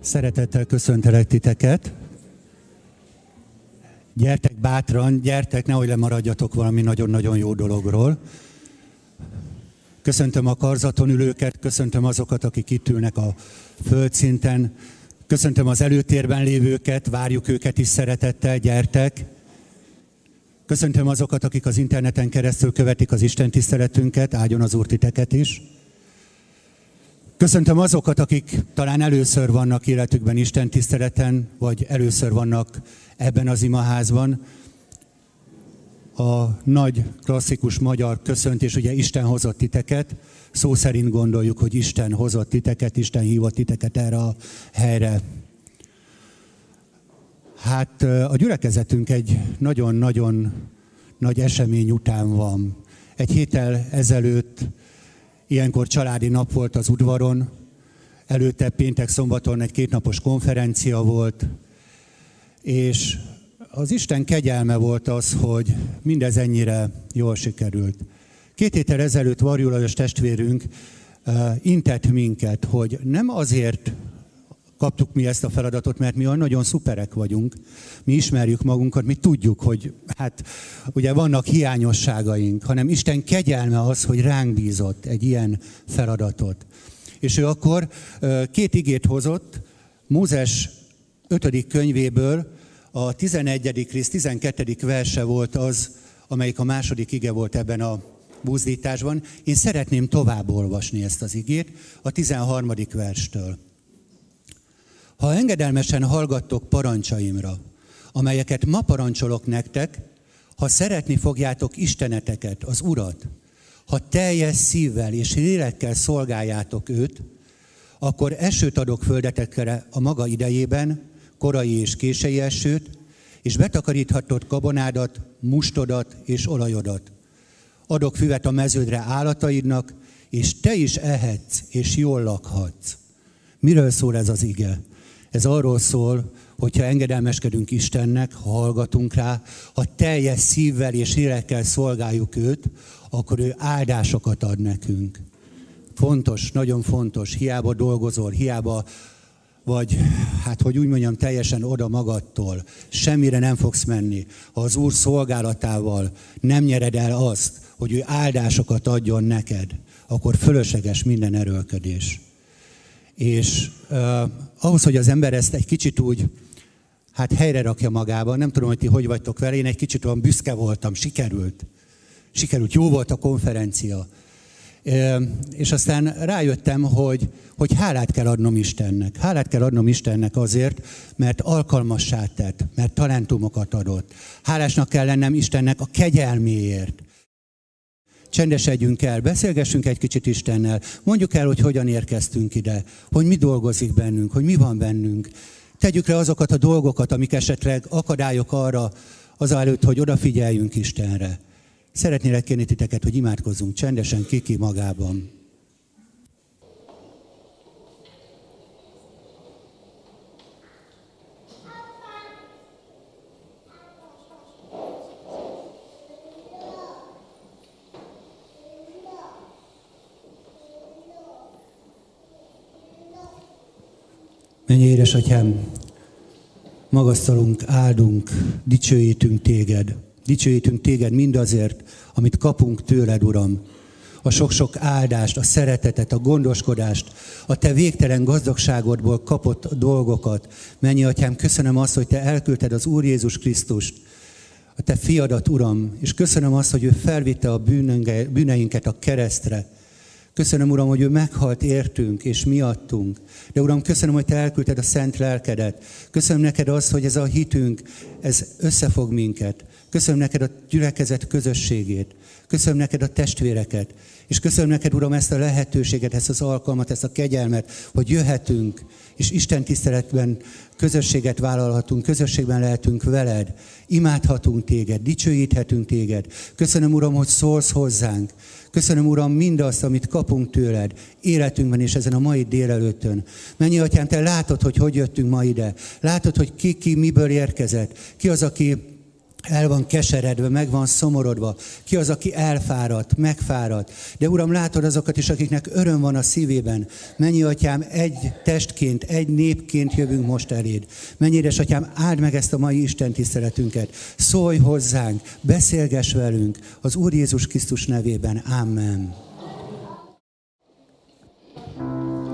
Szeretettel köszöntelek titeket. Gyertek bátran, gyertek, nehogy lemaradjatok valami nagyon-nagyon jó dologról. Köszöntöm a karzaton ülőket, köszöntöm azokat, akik itt ülnek a földszinten, köszöntöm az előtérben lévőket, várjuk őket is szeretettel, gyertek. Köszöntöm azokat, akik az interneten keresztül követik az Isten tiszteletünket, áldjon az Úr titeket is. Köszöntöm azokat, akik talán először vannak életükben Isten tiszteleten, vagy először vannak ebben az imaházban. A nagy klasszikus magyar köszöntés, ugye Isten hozott titeket, szó szerint gondoljuk, hogy Isten hozott titeket, Isten hívott titeket erre a helyre. Hát a gyülekezetünk egy nagyon-nagyon nagy esemény után van. Egy héttel ezelőtt Ilyenkor családi nap volt az udvaron, előtte péntek szombaton egy kétnapos konferencia volt, és az Isten kegyelme volt az, hogy mindez ennyire jól sikerült. Két héttel ezelőtt Varjulajos testvérünk uh, intett minket, hogy nem azért kaptuk mi ezt a feladatot, mert mi olyan nagyon szuperek vagyunk, mi ismerjük magunkat, mi tudjuk, hogy hát ugye vannak hiányosságaink, hanem Isten kegyelme az, hogy ránk bízott egy ilyen feladatot. És ő akkor két igét hozott, Mózes 5. könyvéből, a 11. rész 12. verse volt az, amelyik a második ige volt ebben a buzdításban. Én szeretném tovább olvasni ezt az igét a 13. verstől. Ha engedelmesen hallgattok parancsaimra, amelyeket ma parancsolok nektek, ha szeretni fogjátok Isteneteket, az Urat, ha teljes szívvel és lélekkel szolgáljátok őt, akkor esőt adok földetekre a maga idejében, korai és kései esőt, és betakaríthatod kabonádat, mustodat és olajodat. Adok füvet a meződre állataidnak, és te is ehetsz, és jól lakhatsz. Miről szól ez az ige? Ez arról szól, hogyha engedelmeskedünk Istennek, ha hallgatunk rá, ha teljes szívvel és lélekkel szolgáljuk őt, akkor ő áldásokat ad nekünk. Fontos, nagyon fontos, hiába dolgozol, hiába vagy, hát hogy úgy mondjam, teljesen oda magadtól, semmire nem fogsz menni. Ha az Úr szolgálatával nem nyered el azt, hogy ő áldásokat adjon neked, akkor fölösleges minden erőlködés. És uh, ahhoz, hogy az ember ezt egy kicsit úgy, hát helyre rakja magába, nem tudom, hogy ti hogy vagytok vele, én egy kicsit olyan büszke voltam, sikerült. Sikerült, jó volt a konferencia. Uh, és aztán rájöttem, hogy, hogy hálát kell adnom Istennek. Hálát kell adnom Istennek azért, mert alkalmassá tett, mert talentumokat adott. Hálásnak kell lennem Istennek a kegyelméért csendesedjünk el, beszélgessünk egy kicsit Istennel, mondjuk el, hogy hogyan érkeztünk ide, hogy mi dolgozik bennünk, hogy mi van bennünk. Tegyük le azokat a dolgokat, amik esetleg akadályok arra, az előtt, hogy odafigyeljünk Istenre. Szeretnélek kérni titeket, hogy imádkozzunk csendesen, kiki magában. Mennyi édesatyám, magasztalunk, áldunk, dicsőítünk téged. Dicsőítünk téged mindazért, amit kapunk tőled, Uram. A sok-sok áldást, a szeretetet, a gondoskodást, a te végtelen gazdagságodból kapott dolgokat. Mennyi atyám, köszönöm azt, hogy te elküldted az Úr Jézus Krisztust, a te fiadat, Uram, és köszönöm azt, hogy ő felvitte a bűneinket a keresztre, Köszönöm, Uram, hogy ő meghalt értünk és miattunk. De Uram, köszönöm, hogy Te elküldted a szent lelkedet. Köszönöm neked azt, hogy ez a hitünk, ez összefog minket. Köszönöm neked a gyülekezet közösségét. Köszönöm neked a testvéreket. És köszönöm neked, Uram, ezt a lehetőséget, ezt az alkalmat, ezt a kegyelmet, hogy jöhetünk, és Isten tiszteletben közösséget vállalhatunk, közösségben lehetünk veled, imádhatunk téged, dicsőíthetünk téged. Köszönöm, Uram, hogy szólsz hozzánk. Köszönöm, Uram, mindazt, amit kapunk tőled életünkben és ezen a mai délelőttön. Mennyi, Atyám, Te látod, hogy hogy jöttünk ma ide. Látod, hogy ki, ki miből érkezett. Ki az, aki el van keseredve, meg van szomorodva. Ki az, aki elfáradt, megfáradt. De Uram, látod azokat is, akiknek öröm van a szívében. Mennyi, Atyám, egy testként, egy népként jövünk most eléd. Mennyi, Atyám, áld meg ezt a mai Isten tiszteletünket. Szólj hozzánk, beszélgess velünk. Az Úr Jézus Krisztus nevében. Amen. dicsért,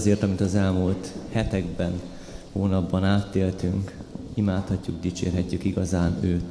Azért, amit az elmúlt hetekben, hónapban áttéltünk. Imádhatjuk, dicsérhetjük igazán őt.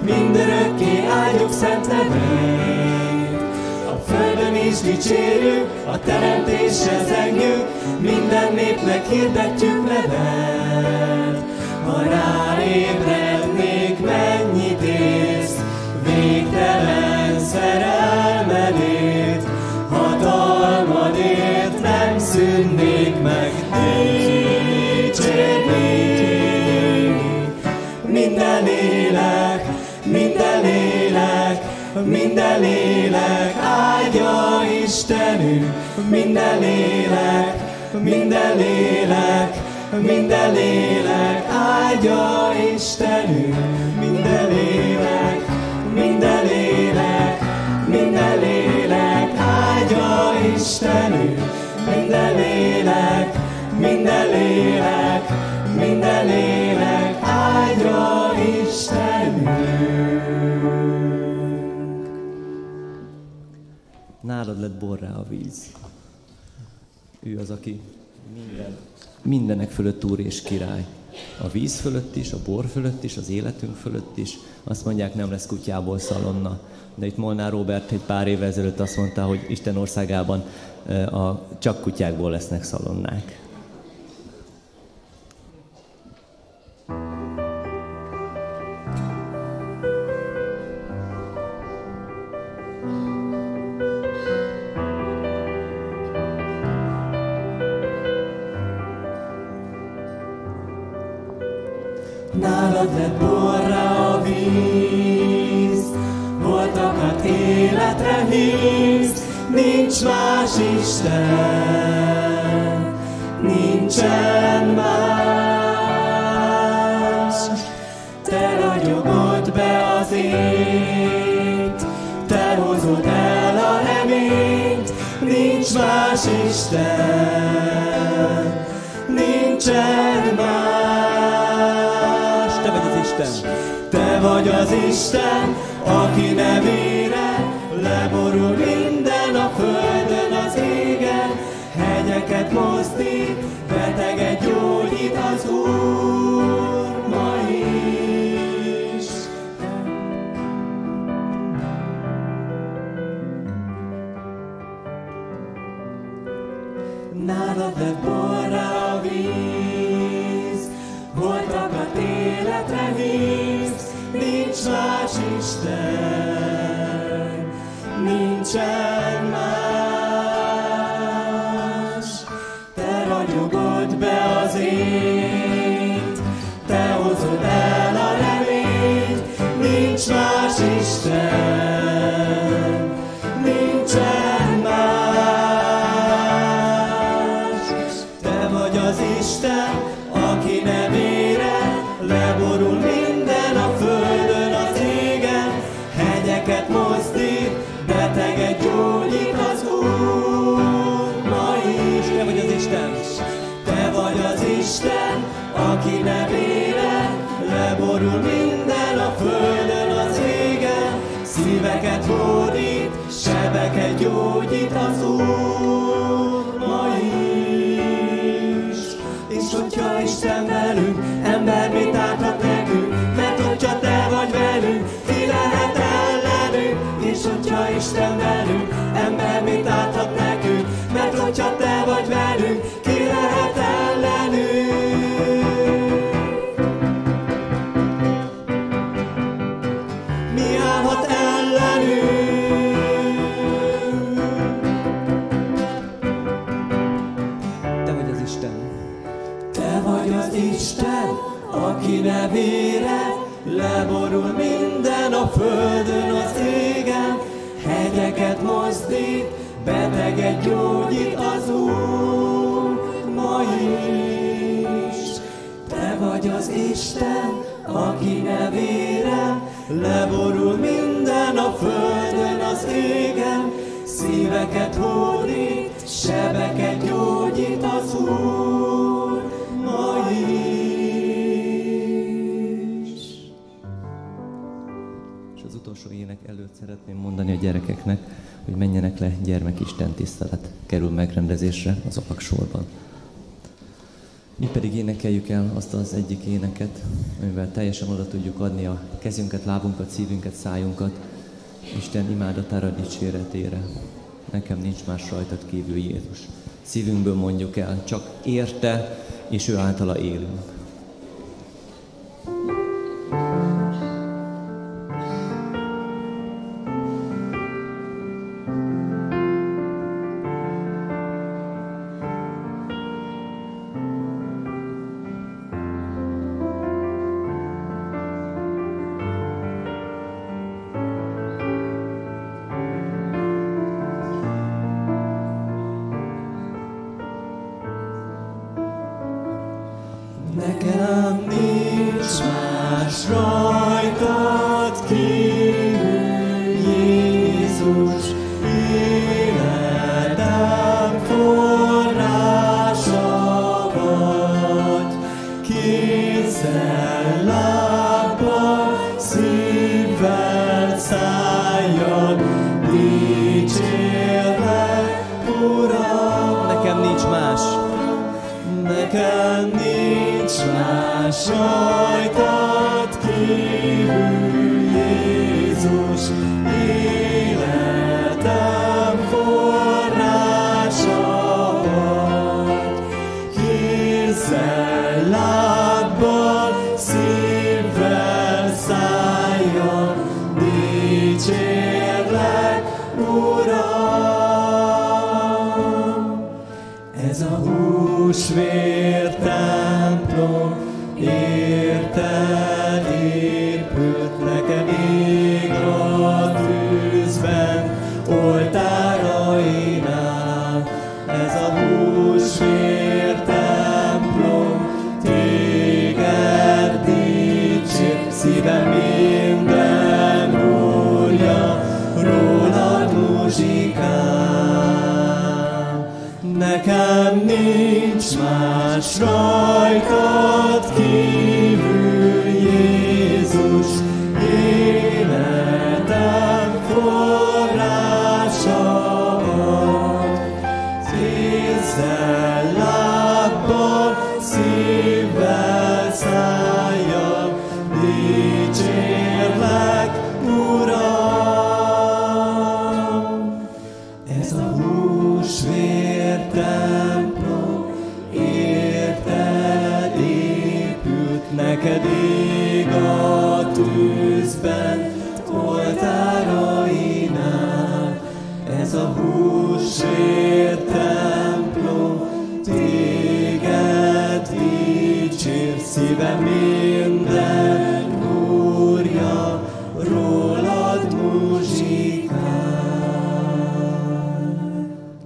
mindörökké áldjuk szent nevét. A földön is dicsérjük, a teremtésre zengünk, minden népnek hirdetjük neved. Ha ráébrednék, mennyit ész, végtelen minden lélek áldja Istenünk, minden lélek, minden lélek, minden lélek áldja Istenünk, minden lélek, minden lélek, minden lélek áldja Istenünk, minden lélek, minden lélek, minden lélek áldja Istenünk. Nálad lett borrá a víz. Ő az, aki minden, mindenek fölött úr és király. A víz fölött is, a bor fölött is, az életünk fölött is. Azt mondják, nem lesz kutyából szalonna. De itt Molnár Robert egy pár évvel ezelőtt azt mondta, hogy Isten országában a, csak kutyákból lesznek szalonnák. Nálad lett borra a víz, voltakat életre hívsz, nincs más Isten, nincsen más. Te ragyogod be az ényt, te hozod el a reményt, nincs más Isten, nincsen más. Vagy az Isten, aki nevére leborul minden a földön, az égen, hegyeket mozdít, beteget gyógyít az Úr ma is. Nálad lett borra a víz, holtakat életre hívsz, más Isten, nincsen gyógyít az Úr ma is. És hogyha Isten velünk, ember mit árthat nekünk, mert hogyha Te vagy velünk, ki lehet ellenünk, és hogyha Isten velünk, ember mit árthat nekünk, hegyeket mozdít, beteget gyógyít az Úr ma is. Te vagy az Isten, aki nevére leborul minden a földön, az égen, szíveket hódít, sebeket gyógyít az Úr ének előtt szeretném mondani a gyerekeknek, hogy menjenek le gyermekisten tisztelet kerül megrendezésre az alaksorban. Mi pedig énekeljük el azt az egyik éneket, amivel teljesen oda tudjuk adni a kezünket, lábunkat, szívünket, szájunkat Isten imádatára, dicséretére. Nekem nincs más rajtad kívül Jézus. Szívünkből mondjuk el, csak érte, és ő általa élünk.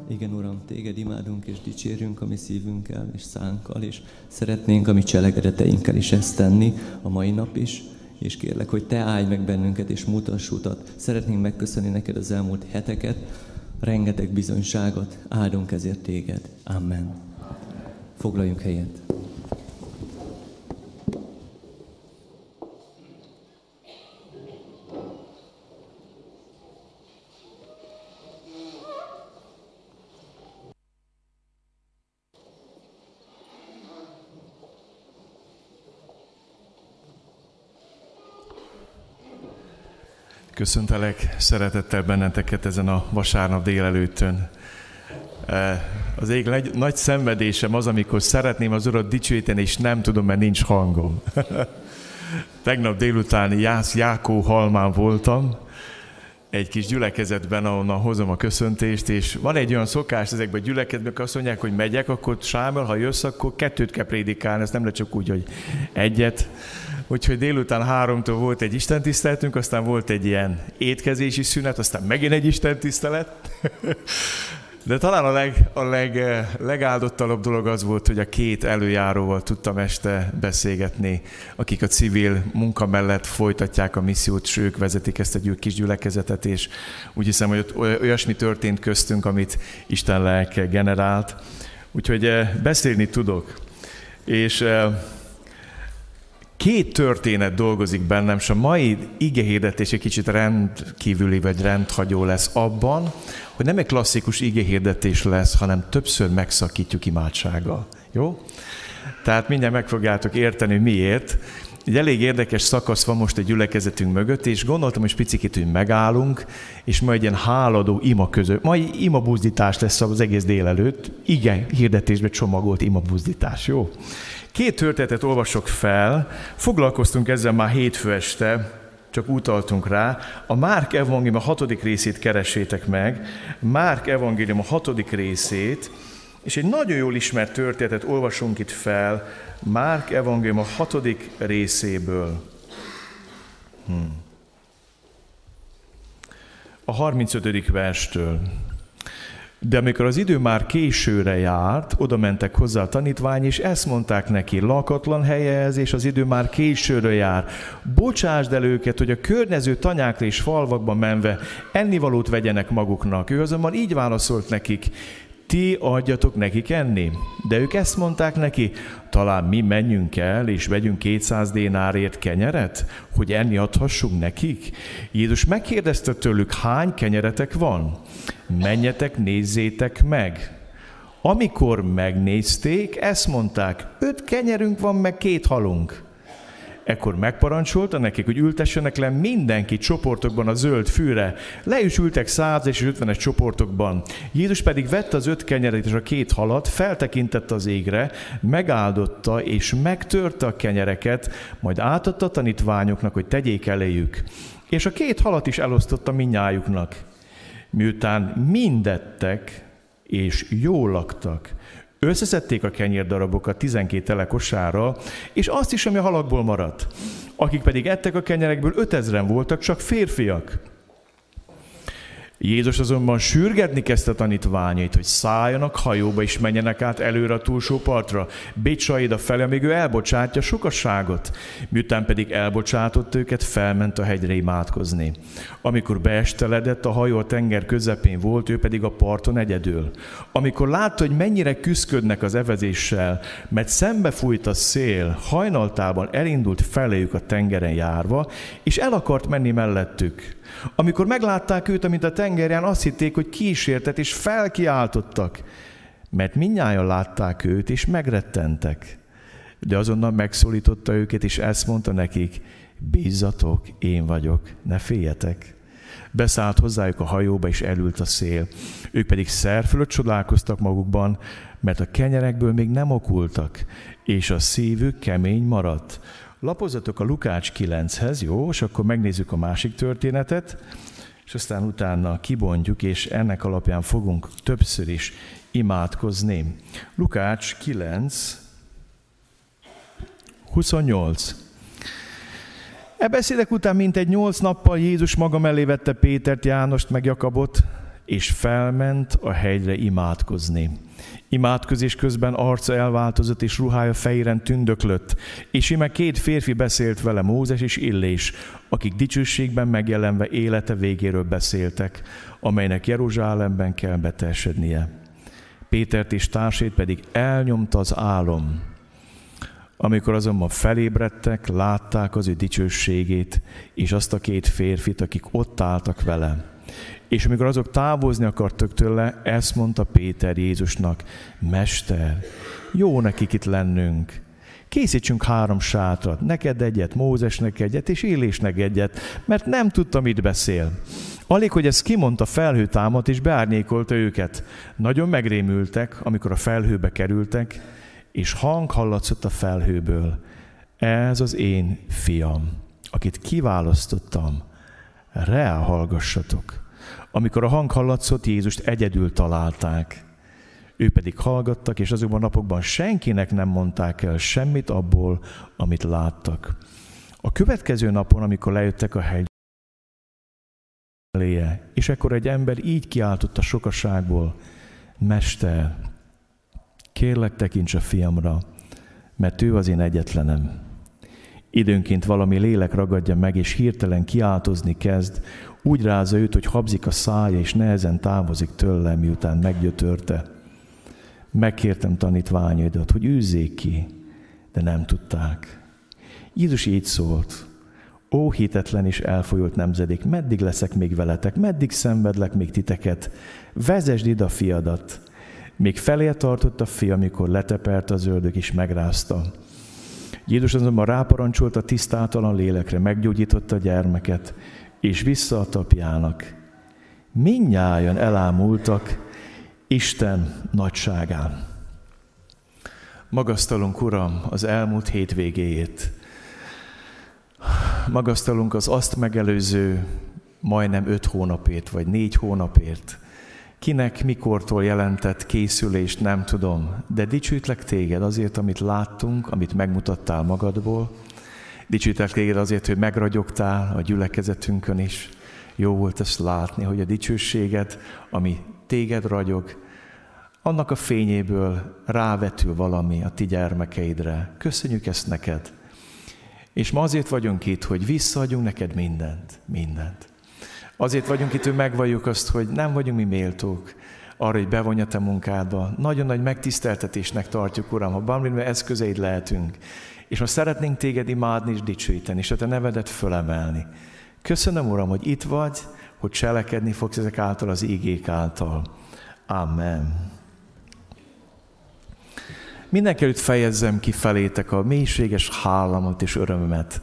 Igen, Uram, Téged imádunk és dicsérünk a mi szívünkkel és szánkkal, és szeretnénk a mi cselekedeteinkkel is ezt tenni a mai nap is, és kérlek, hogy Te állj meg bennünket és mutass utat. Szeretnénk megköszönni neked az elmúlt heteket, rengeteg bizonyságot, áldunk ezért Téged. Amen. Foglaljunk helyet. Köszöntelek szeretettel benneteket ezen a vasárnap délelőttön. Eh, Az ég nagy, nagy szenvedésem az, amikor szeretném az Urat dicsőíteni, és nem tudom, mert nincs hangom. Tegnap délután Jász Jákó halmán voltam, egy kis gyülekezetben, ahonnan hozom a köszöntést, és van egy olyan szokás ezekben a gyülekezetben, azt mondják, hogy megyek, akkor Sámel, ha jössz, akkor kettőt kell prédikálni, ez nem lehet csak úgy, hogy egyet. Úgyhogy délután háromtól volt egy istentiszteletünk, aztán volt egy ilyen étkezési szünet, aztán megint egy istentisztelet. De talán a, leg, a leg, legáldottalabb dolog az volt, hogy a két előjáróval tudtam este beszélgetni, akik a civil munka mellett folytatják a missziót, és ők vezetik ezt a gyű- kis gyülekezetet, és úgy hiszem, hogy ott oly- olyasmi történt köztünk, amit Isten lelke generált. Úgyhogy eh, beszélni tudok. És eh, két történet dolgozik bennem, és a mai igehirdetés egy kicsit rendkívüli vagy rendhagyó lesz abban, hogy nem egy klasszikus igehirdetés lesz, hanem többször megszakítjuk imádsággal. Jó? Tehát mindjárt meg fogjátok érteni, miért. Egy elég érdekes szakasz van most egy gyülekezetünk mögött, és gondoltam, hogy picit, hogy megállunk, és majd egy ilyen háladó ima között. Mai ima buzdítás lesz az egész délelőtt. Igen, hirdetésbe csomagolt ima buzdítás, jó? Két történetet olvasok fel, foglalkoztunk ezzel már hétfő este, csak utaltunk rá. A Márk evangélium a hatodik részét keresétek meg. Márk evangélium a hatodik részét, és egy nagyon jól ismert történetet olvasunk itt fel, Márk evangélium a hatodik részéből. Hmm. A 35. verstől. De amikor az idő már későre járt, oda mentek hozzá a tanítvány, és ezt mondták neki, lakatlan helye ez, és az idő már későre jár. Bocsásd el őket, hogy a környező tanyákra és falvakba menve ennivalót vegyenek maguknak. Ő azonban így válaszolt nekik, ti adjatok nekik enni. De ők ezt mondták neki, talán mi menjünk el, és vegyünk 200 dénárért kenyeret, hogy enni adhassunk nekik? Jézus megkérdezte tőlük, hány kenyeretek van? Menjetek, nézzétek meg. Amikor megnézték, ezt mondták, öt kenyerünk van, meg két halunk. Ekkor megparancsolta nekik, hogy ültessenek le mindenki csoportokban a zöld fűre. Le is ültek száz és ötvenes csoportokban. Jézus pedig vette az öt kenyeret és a két halat, feltekintette az égre, megáldotta és megtörte a kenyereket, majd átadta a tanítványoknak, hogy tegyék eléjük. És a két halat is elosztotta minnyájuknak. Miután mindettek és jól laktak, Összeszedték a kenyérdarabokat 12 tele és azt is, ami a halakból maradt. Akik pedig ettek a kenyerekből, ötezren voltak, csak férfiak. Jézus azonban sürgetni kezdte tanítványait, hogy szálljanak hajóba és menjenek át előre a túlsó partra, Bécsaida felé, amíg ő elbocsátja sokasságot. Miután pedig elbocsátott őket, felment a hegyre imádkozni. Amikor beesteledett, a hajó a tenger közepén volt, ő pedig a parton egyedül. Amikor látta, hogy mennyire küzdködnek az evezéssel, mert szembe fújt a szél, hajnaltában elindult feléjük a tengeren járva, és el akart menni mellettük. Amikor meglátták őt, amint a tengerján, azt hitték, hogy kísértet, és felkiáltottak, mert minnyáján látták őt, és megrettentek. De azonnal megszólította őket, és ezt mondta nekik, bízzatok, én vagyok, ne féljetek. Beszállt hozzájuk a hajóba, és elült a szél. Ők pedig szerfölött csodálkoztak magukban, mert a kenyerekből még nem okultak, és a szívük kemény maradt. Lapozatok a Lukács 9-hez, jó, és akkor megnézzük a másik történetet, és aztán utána kibontjuk, és ennek alapján fogunk többször is imádkozni. Lukács 9, 28. E beszédek után mintegy nyolc nappal Jézus maga mellé vette Pétert, Jánost meg Jakabot, és felment a hegyre imádkozni. Imádkozés közben arca elváltozott, és ruhája fejéren tündöklött, és ime két férfi beszélt vele, Mózes és Illés, akik dicsőségben megjelenve élete végéről beszéltek, amelynek Jeruzsálemben kell beteljesednie. Pétert és társét pedig elnyomta az álom. Amikor azonban felébredtek, látták az ő dicsőségét, és azt a két férfit, akik ott álltak vele. És amikor azok távozni akartak tőle, ezt mondta Péter Jézusnak, Mester, jó nekik itt lennünk. Készítsünk három sátrat, neked egyet, Mózesnek egyet, és Élésnek egyet, mert nem tudta, mit beszél. Alig, hogy ez kimondta felhő támat, és beárnyékolta őket. Nagyon megrémültek, amikor a felhőbe kerültek, és hang hallatszott a felhőből. Ez az én fiam, akit kiválasztottam. Reá hallgassatok. Amikor a hang hallatszott, Jézust egyedül találták. Ő pedig hallgattak, és azokban a napokban senkinek nem mondták el semmit abból, amit láttak. A következő napon, amikor lejöttek a hegy eléje, és ekkor egy ember így kiáltott a sokaságból, Mester, kérlek tekints a fiamra, mert ő az én egyetlenem. Időnként valami lélek ragadja meg, és hirtelen kiáltozni kezd, úgy rázza őt, hogy habzik a szája, és nehezen távozik tőlem, miután meggyötörte. Megkértem tanítványaidat, hogy űzzék ki, de nem tudták. Jézus így szólt, Ó, hitetlen és elfolyult nemzedék, meddig leszek még veletek, meddig szenvedlek még titeket? Vezesd ide a fiadat. Még felé tartott a fia, amikor letepert az ördög és megrázta. Jézus azonban ráparancsolt a tisztátalan lélekre, meggyógyította a gyermeket, és vissza a tapjának. Minnyáján elámultak Isten nagyságán. Magasztalunk, Uram, az elmúlt hétvégéjét. Magasztalunk az azt megelőző majdnem öt hónapért, vagy négy hónapért. Kinek mikortól jelentett készülést, nem tudom, de dicsőtlek téged azért, amit láttunk, amit megmutattál magadból, Dicsőítek téged azért, hogy megragyogtál a gyülekezetünkön is. Jó volt ezt látni, hogy a dicsőséget, ami téged ragyog, annak a fényéből rávetül valami a ti gyermekeidre. Köszönjük ezt neked. És ma azért vagyunk itt, hogy visszaadjunk neked mindent, mindent. Azért vagyunk itt, hogy megvalljuk azt, hogy nem vagyunk mi méltók arra, hogy bevonja te munkádba. Nagyon nagy megtiszteltetésnek tartjuk, Uram, ha bármilyen eszközeid lehetünk. És most szeretnénk téged imádni és dicsőíteni, és a te nevedet fölemelni. Köszönöm, Uram, hogy itt vagy, hogy cselekedni fogsz ezek által az ígék által. Amen. Mindenkelőtt fejezzem ki felétek a mélységes hálamat és örömömet.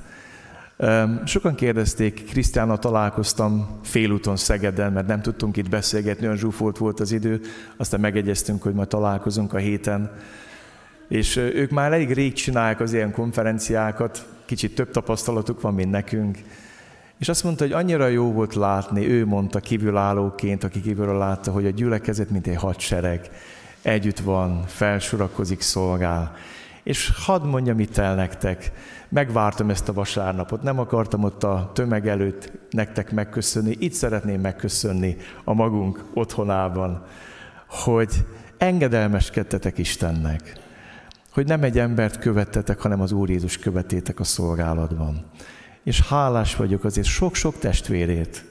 Sokan kérdezték, Krisztiánnal találkoztam félúton Szegeden, mert nem tudtunk itt beszélgetni, olyan zsúfolt volt az idő, aztán megegyeztünk, hogy majd találkozunk a héten. És ők már elég rég csinálják az ilyen konferenciákat, kicsit több tapasztalatuk van, mint nekünk. És azt mondta, hogy annyira jó volt látni, ő mondta kívülállóként, aki kívülről látta, hogy a gyülekezet, mint egy hadsereg, együtt van, felsorakozik, szolgál. És hadd mondjam itt el nektek, megvártam ezt a vasárnapot, nem akartam ott a tömeg előtt nektek megköszönni, itt szeretném megköszönni a magunk otthonában, hogy engedelmeskedtetek Istennek, hogy nem egy embert követtetek, hanem az Úr Jézus követétek a szolgálatban. És hálás vagyok azért sok-sok testvérét,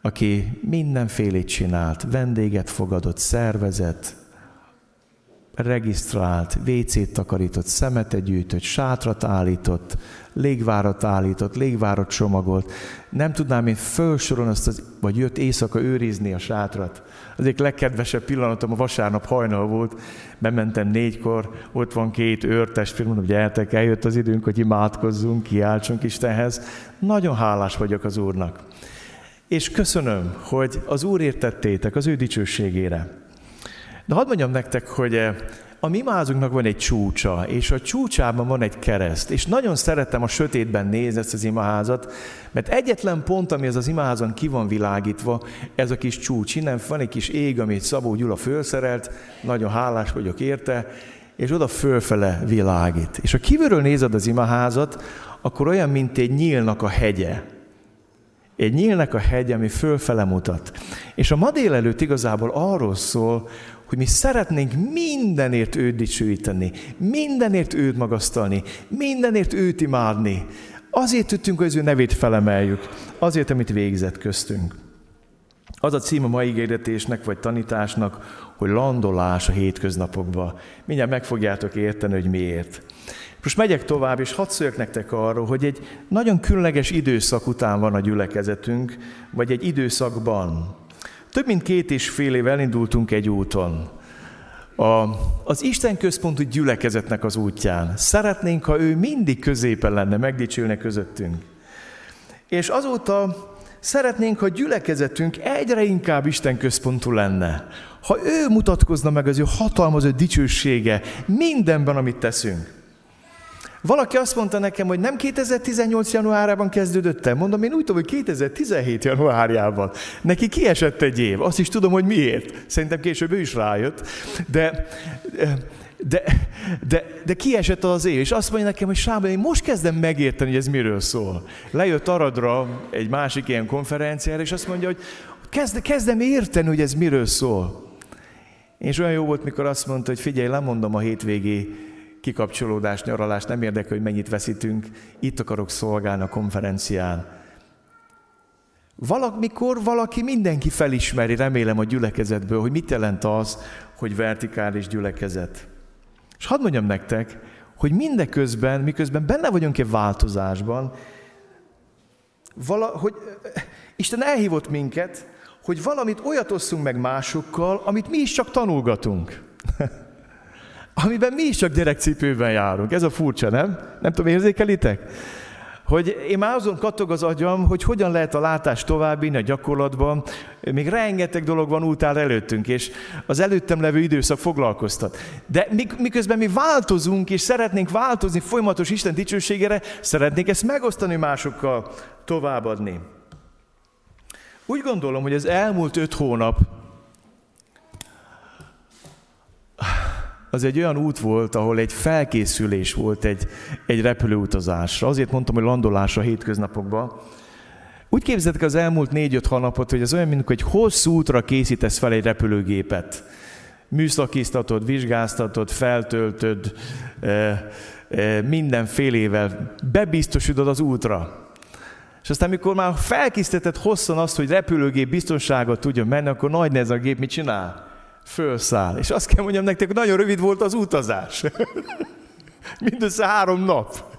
aki mindenfélét csinált, vendéget fogadott, szervezett, regisztrált, WC-t takarított, szemetet gyűjtött, sátrat állított, légvárat állított, légvárat csomagolt. Nem tudnám én felsorolni azt, az, vagy jött éjszaka őrizni a sátrat. Az egyik legkedvesebb pillanatom a vasárnap hajnal volt, bementem négykor, ott van két őrtestvér, mondom, gyertek, eljött az időnk, hogy imádkozzunk, kiáltsunk Istenhez. Nagyon hálás vagyok az Úrnak. És köszönöm, hogy az Úr értettétek az ő dicsőségére. De hadd mondjam nektek, hogy eh, a mi imázunknak van egy csúcsa, és a csúcsában van egy kereszt, és nagyon szeretem a sötétben nézni ezt az imaházat, mert egyetlen pont, ami ez az imaházon ki van világítva, ez a kis csúcs. Innen van egy kis ég, amit Szabó Gyula fölszerelt, nagyon hálás vagyok érte, és oda fölfele világít. És ha kívülről nézed az imaházat, akkor olyan, mint egy nyílnak a hegye. Egy nyílnak a hegye, ami fölfele mutat. És a ma délelőtt igazából arról szól, hogy mi szeretnénk mindenért őt dicsőíteni, mindenért őt magasztalni, mindenért őt imádni. Azért tudtunk, hogy az ő nevét felemeljük, azért, amit végzett köztünk. Az a cím a mai ígéretésnek vagy tanításnak, hogy landolás a hétköznapokba. Mindjárt meg fogjátok érteni, hogy miért. Most megyek tovább, és hadd szóljak nektek arról, hogy egy nagyon különleges időszak után van a gyülekezetünk, vagy egy időszakban. Több mint két és fél év elindultunk egy úton. A, az Isten központú gyülekezetnek az útján. Szeretnénk, ha ő mindig középen lenne, megdicsülne közöttünk. És azóta szeretnénk, ha gyülekezetünk egyre inkább Isten központú lenne. Ha ő mutatkozna meg az ő hatalmazó dicsősége mindenben, amit teszünk. Valaki azt mondta nekem, hogy nem 2018 januárában kezdődött el. Mondom, én úgy tudom, hogy 2017 januárjában. Neki kiesett egy év. Azt is tudom, hogy miért. Szerintem később ő is rájött. De, de, de, de kiesett az év, és azt mondja nekem, hogy Sába, én most kezdem megérteni, hogy ez miről szól. Lejött Aradra egy másik ilyen konferenciára, és azt mondja, hogy kezd, kezdem érteni, hogy ez miről szól. És olyan jó volt, mikor azt mondta, hogy figyelj, lemondom a hétvégi kikapcsolódás, nyaralás, nem érdekel, hogy mennyit veszítünk, itt akarok szolgálni a konferencián. Valamikor valaki mindenki felismeri, remélem a gyülekezetből, hogy mit jelent az, hogy vertikális gyülekezet. És hadd mondjam nektek, hogy mindeközben, miközben benne vagyunk egy változásban, vala, hogy Isten elhívott minket, hogy valamit olyat osszunk meg másokkal, amit mi is csak tanulgatunk. amiben mi is csak gyerekcipőben járunk. Ez a furcsa, nem? Nem tudom, érzékelitek? Hogy én már azon kattog az agyam, hogy hogyan lehet a látást továbbvinni a gyakorlatban. Még rengeteg dolog van útál előttünk, és az előttem levő időszak foglalkoztat. De miközben mi változunk, és szeretnénk változni folyamatos Isten dicsőségére, szeretnénk ezt megosztani másokkal, továbbadni. Úgy gondolom, hogy az elmúlt öt hónap az egy olyan út volt, ahol egy felkészülés volt egy, egy repülőutazásra. Azért mondtam, hogy landolás a hétköznapokban, Úgy képzeljétek az elmúlt négy-öt hónapot, hogy ez olyan, mint egy hosszú útra készítesz fel egy repülőgépet. Műszakiztatod, vizsgáztatod, feltöltöd, mindenfélével bebiztosítod az útra. És aztán, amikor már felkészítetted hosszan azt, hogy repülőgép biztonságot tudjon menni, akkor nagy ez a gép mit csinál? Fölszáll. És azt kell mondjam nektek, hogy nagyon rövid volt az utazás. Mindössze három nap.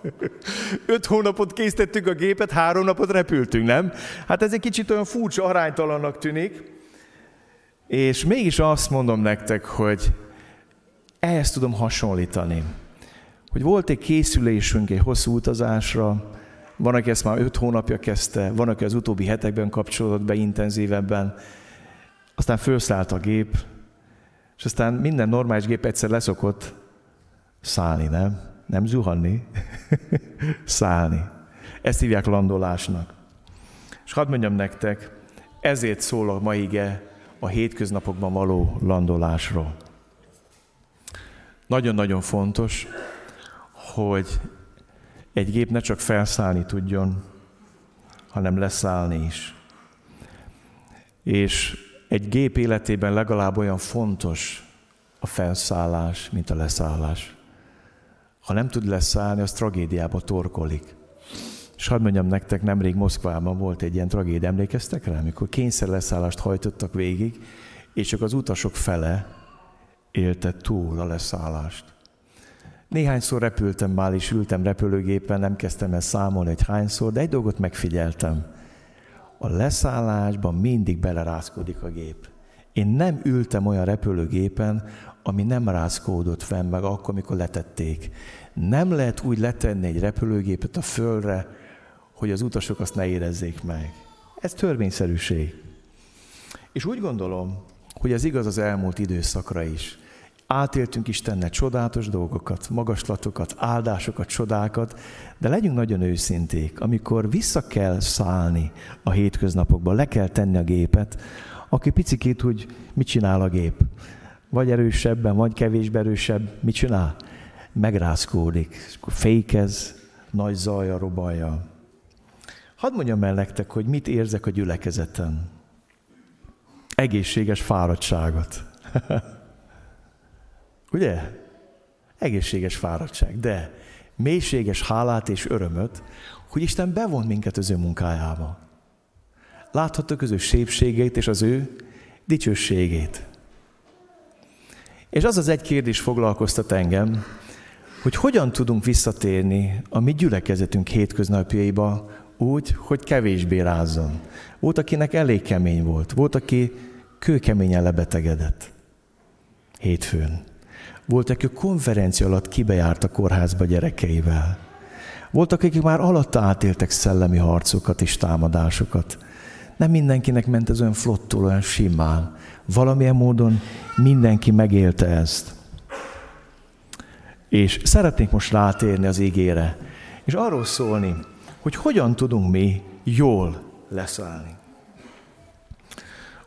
Öt hónapot készítettük a gépet, három napot repültünk, nem? Hát ez egy kicsit olyan furcsa, aránytalannak tűnik. És mégis azt mondom nektek, hogy ehhez tudom hasonlítani. Hogy volt egy készülésünk egy hosszú utazásra, van, aki ezt már öt hónapja kezdte, van, aki az utóbbi hetekben kapcsolódott be intenzívebben, aztán felszállt a gép, és aztán minden normális gép egyszer leszokott szállni, nem? Nem zuhanni, szállni. Ezt hívják landolásnak. És hadd mondjam nektek, ezért szól a mai ige a hétköznapokban való landolásról. Nagyon-nagyon fontos, hogy egy gép ne csak felszállni tudjon, hanem leszállni is. És egy gép életében legalább olyan fontos a felszállás, mint a leszállás. Ha nem tud leszállni, az tragédiába torkolik. És hadd mondjam nektek, nemrég Moszkvában volt egy ilyen tragédia, emlékeztek rá, amikor kényszerleszállást hajtottak végig, és csak az utasok fele élte túl a leszállást. Néhányszor repültem már, és ültem repülőgépen, nem kezdtem el számolni, hogy hányszor, de egy dolgot megfigyeltem. A leszállásban mindig belerázkodik a gép. Én nem ültem olyan repülőgépen, ami nem rázkódott fenn meg akkor, amikor letették. Nem lehet úgy letenni egy repülőgépet a földre, hogy az utasok azt ne érezzék meg. Ez törvényszerűség. És úgy gondolom, hogy ez igaz az elmúlt időszakra is. Átéltünk Istennel csodálatos dolgokat, magaslatokat, áldásokat, csodákat, de legyünk nagyon őszinték, amikor vissza kell szállni a hétköznapokba, le kell tenni a gépet, aki picikét úgy mit csinál a gép? Vagy erősebben, vagy kevésbé erősebb, mit csinál? Megrázkódik, fékez, nagy zaja, robalja. Hadd mondjam el nektek, hogy mit érzek a gyülekezeten. Egészséges fáradtságot. Ugye? Egészséges fáradtság, de mélységes hálát és örömöt, hogy Isten bevont minket az ő munkájába. Láthattuk az ő szépségét és az ő dicsőségét. És az az egy kérdés foglalkoztat engem, hogy hogyan tudunk visszatérni a mi gyülekezetünk hétköznapjaiba úgy, hogy kevésbé rázzon. Volt, akinek elég kemény volt, volt, aki kőkeményen lebetegedett hétfőn. Volt, aki konferencia alatt kibejárt a kórházba gyerekeivel. Voltak, akik már alatta átéltek szellemi harcokat és támadásokat. Nem mindenkinek ment ez olyan flottul, olyan simán. Valamilyen módon mindenki megélte ezt. És szeretnénk most rátérni az ígére, és arról szólni, hogy hogyan tudunk mi jól leszállni.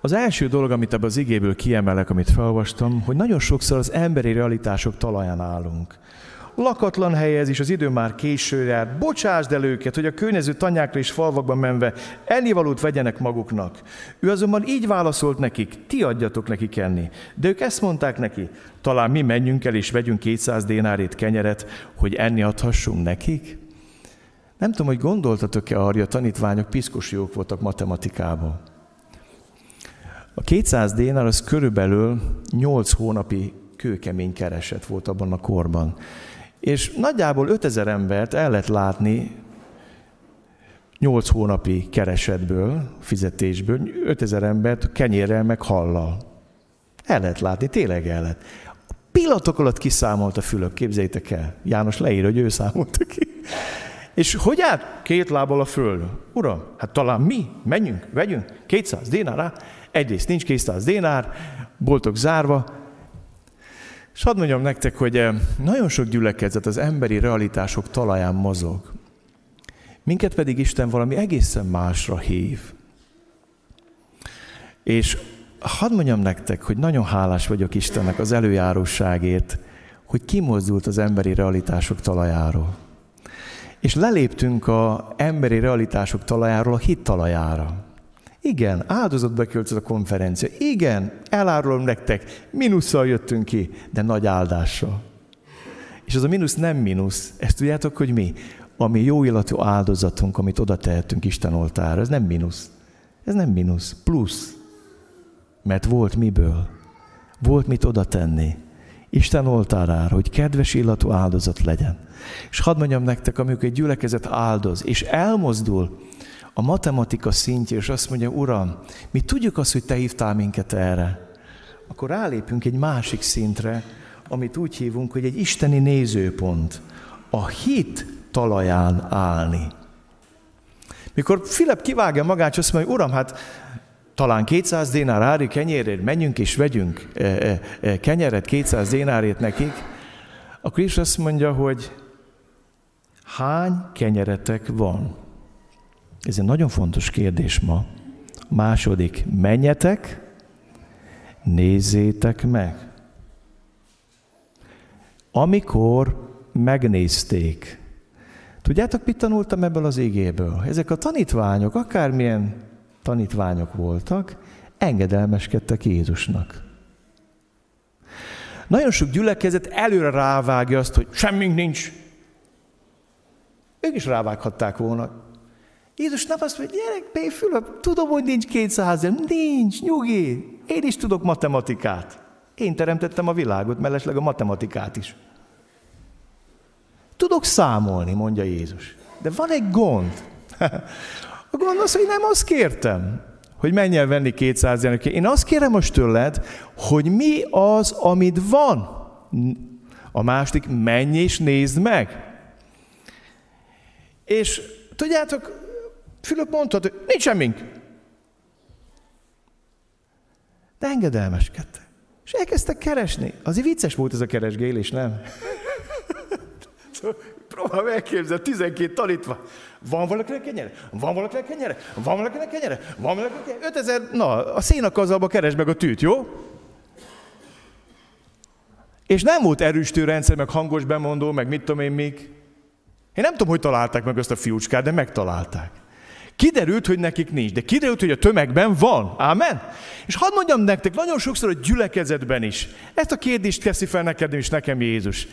Az első dolog, amit ebből az igéből kiemelek, amit felolvastam, hogy nagyon sokszor az emberi realitások talaján állunk. Lakatlan helyez is, az idő már késő jár, bocsásd el őket, hogy a környező tanyákra és falvakban menve ennivalót vegyenek maguknak. Ő azonban így válaszolt nekik, ti adjatok nekik enni. De ők ezt mondták neki, talán mi menjünk el és vegyünk 200 dénárét kenyeret, hogy enni adhassunk nekik? Nem tudom, hogy gondoltatok-e arra, a tanítványok piszkos jók voltak matematikában. A 200 dénár az körülbelül 8 hónapi kőkemény kereset volt abban a korban. És nagyjából 5000 embert el lehet látni 8 hónapi keresetből, fizetésből, 5000 embert kenyérrel meg hallal. El lehet látni, tényleg el lehet. A pillanatok alatt kiszámolt a Fülöp, képzeljétek el. János leír, hogy ő számolta ki. És hogy át? Két lábbal a föld. Uram, hát talán mi, menjünk, vegyünk, 200 dinár, Egyrészt nincs 200 dénár, boltok zárva, és hadd mondjam nektek, hogy eh, nagyon sok gyülekezet az emberi realitások talaján mozog. Minket pedig Isten valami egészen másra hív. És hadd mondjam nektek, hogy nagyon hálás vagyok Istennek az előjáróságért, hogy kimozdult az emberi realitások talajáról. És leléptünk a emberi realitások talajáról a hit talajára. Igen, áldozatba költött a konferencia. Igen, elárulom nektek, minusszal jöttünk ki, de nagy áldással. És az a mínusz nem mínusz. Ezt tudjátok, hogy mi? Ami jó illatú áldozatunk, amit oda tehetünk Isten oltára. Ez nem mínusz. Ez nem mínusz. Plusz. Mert volt miből. Volt mit oda tenni. Isten oltárára, hogy kedves illatú áldozat legyen. És hadd mondjam nektek, amikor egy gyülekezet áldoz, és elmozdul a matematika szintje, és azt mondja, Uram, mi tudjuk azt, hogy Te hívtál minket erre, akkor rálépünk egy másik szintre, amit úgy hívunk, hogy egy isteni nézőpont. A hit talaján állni. Mikor Filip kivágja magát, és azt mondja, Uram, hát talán 200 dénár ári kenyérért menjünk és vegyünk e, e, e, kenyeret 200 dénárért nekik, akkor is azt mondja, hogy hány kenyeretek van? Ez egy nagyon fontos kérdés ma. Második, menjetek, nézzétek meg. Amikor megnézték, tudjátok, mit tanultam ebből az égéből? Ezek a tanítványok, akármilyen tanítványok voltak, engedelmeskedtek Jézusnak. Nagyon sok gyülekezet előre rávágja azt, hogy semmink nincs. Ők is rávághatták volna. Jézus nem azt mondja, gyerek. Fülöp, tudom, hogy nincs 200 Nincs, nyugi. Én is tudok matematikát. Én teremtettem a világot, mellesleg a matematikát is. Tudok számolni, mondja Jézus. De van egy gond. A gond az, hogy nem azt kértem, hogy menj el venni 200 jelenket. Én azt kérem most tőled, hogy mi az, amit van. A második, menj és nézd meg. És tudjátok, Fülöp mondta, hogy nincs semmink. De engedelmeskedtek. És elkezdtek keresni. Azért vicces volt ez a keresgélés, nem? Próbálom elképzelni, 12 tanítva. Van valakinek kenyere? Van valakinek kenyere? Van valakinek kenyere? Van valakinek kenyere? 5000, na, a szénakazalba keres meg a tűt, jó? És nem volt erősítő rendszer, meg hangos bemondó, meg mit tudom én még. Én nem tudom, hogy találták meg ezt a fiúcskát, de megtalálták. Kiderült, hogy nekik nincs, de kiderült, hogy a tömegben van. Ámen? És hadd mondjam nektek, nagyon sokszor a gyülekezetben is. Ezt a kérdést teszi fel neked és nekem Jézus.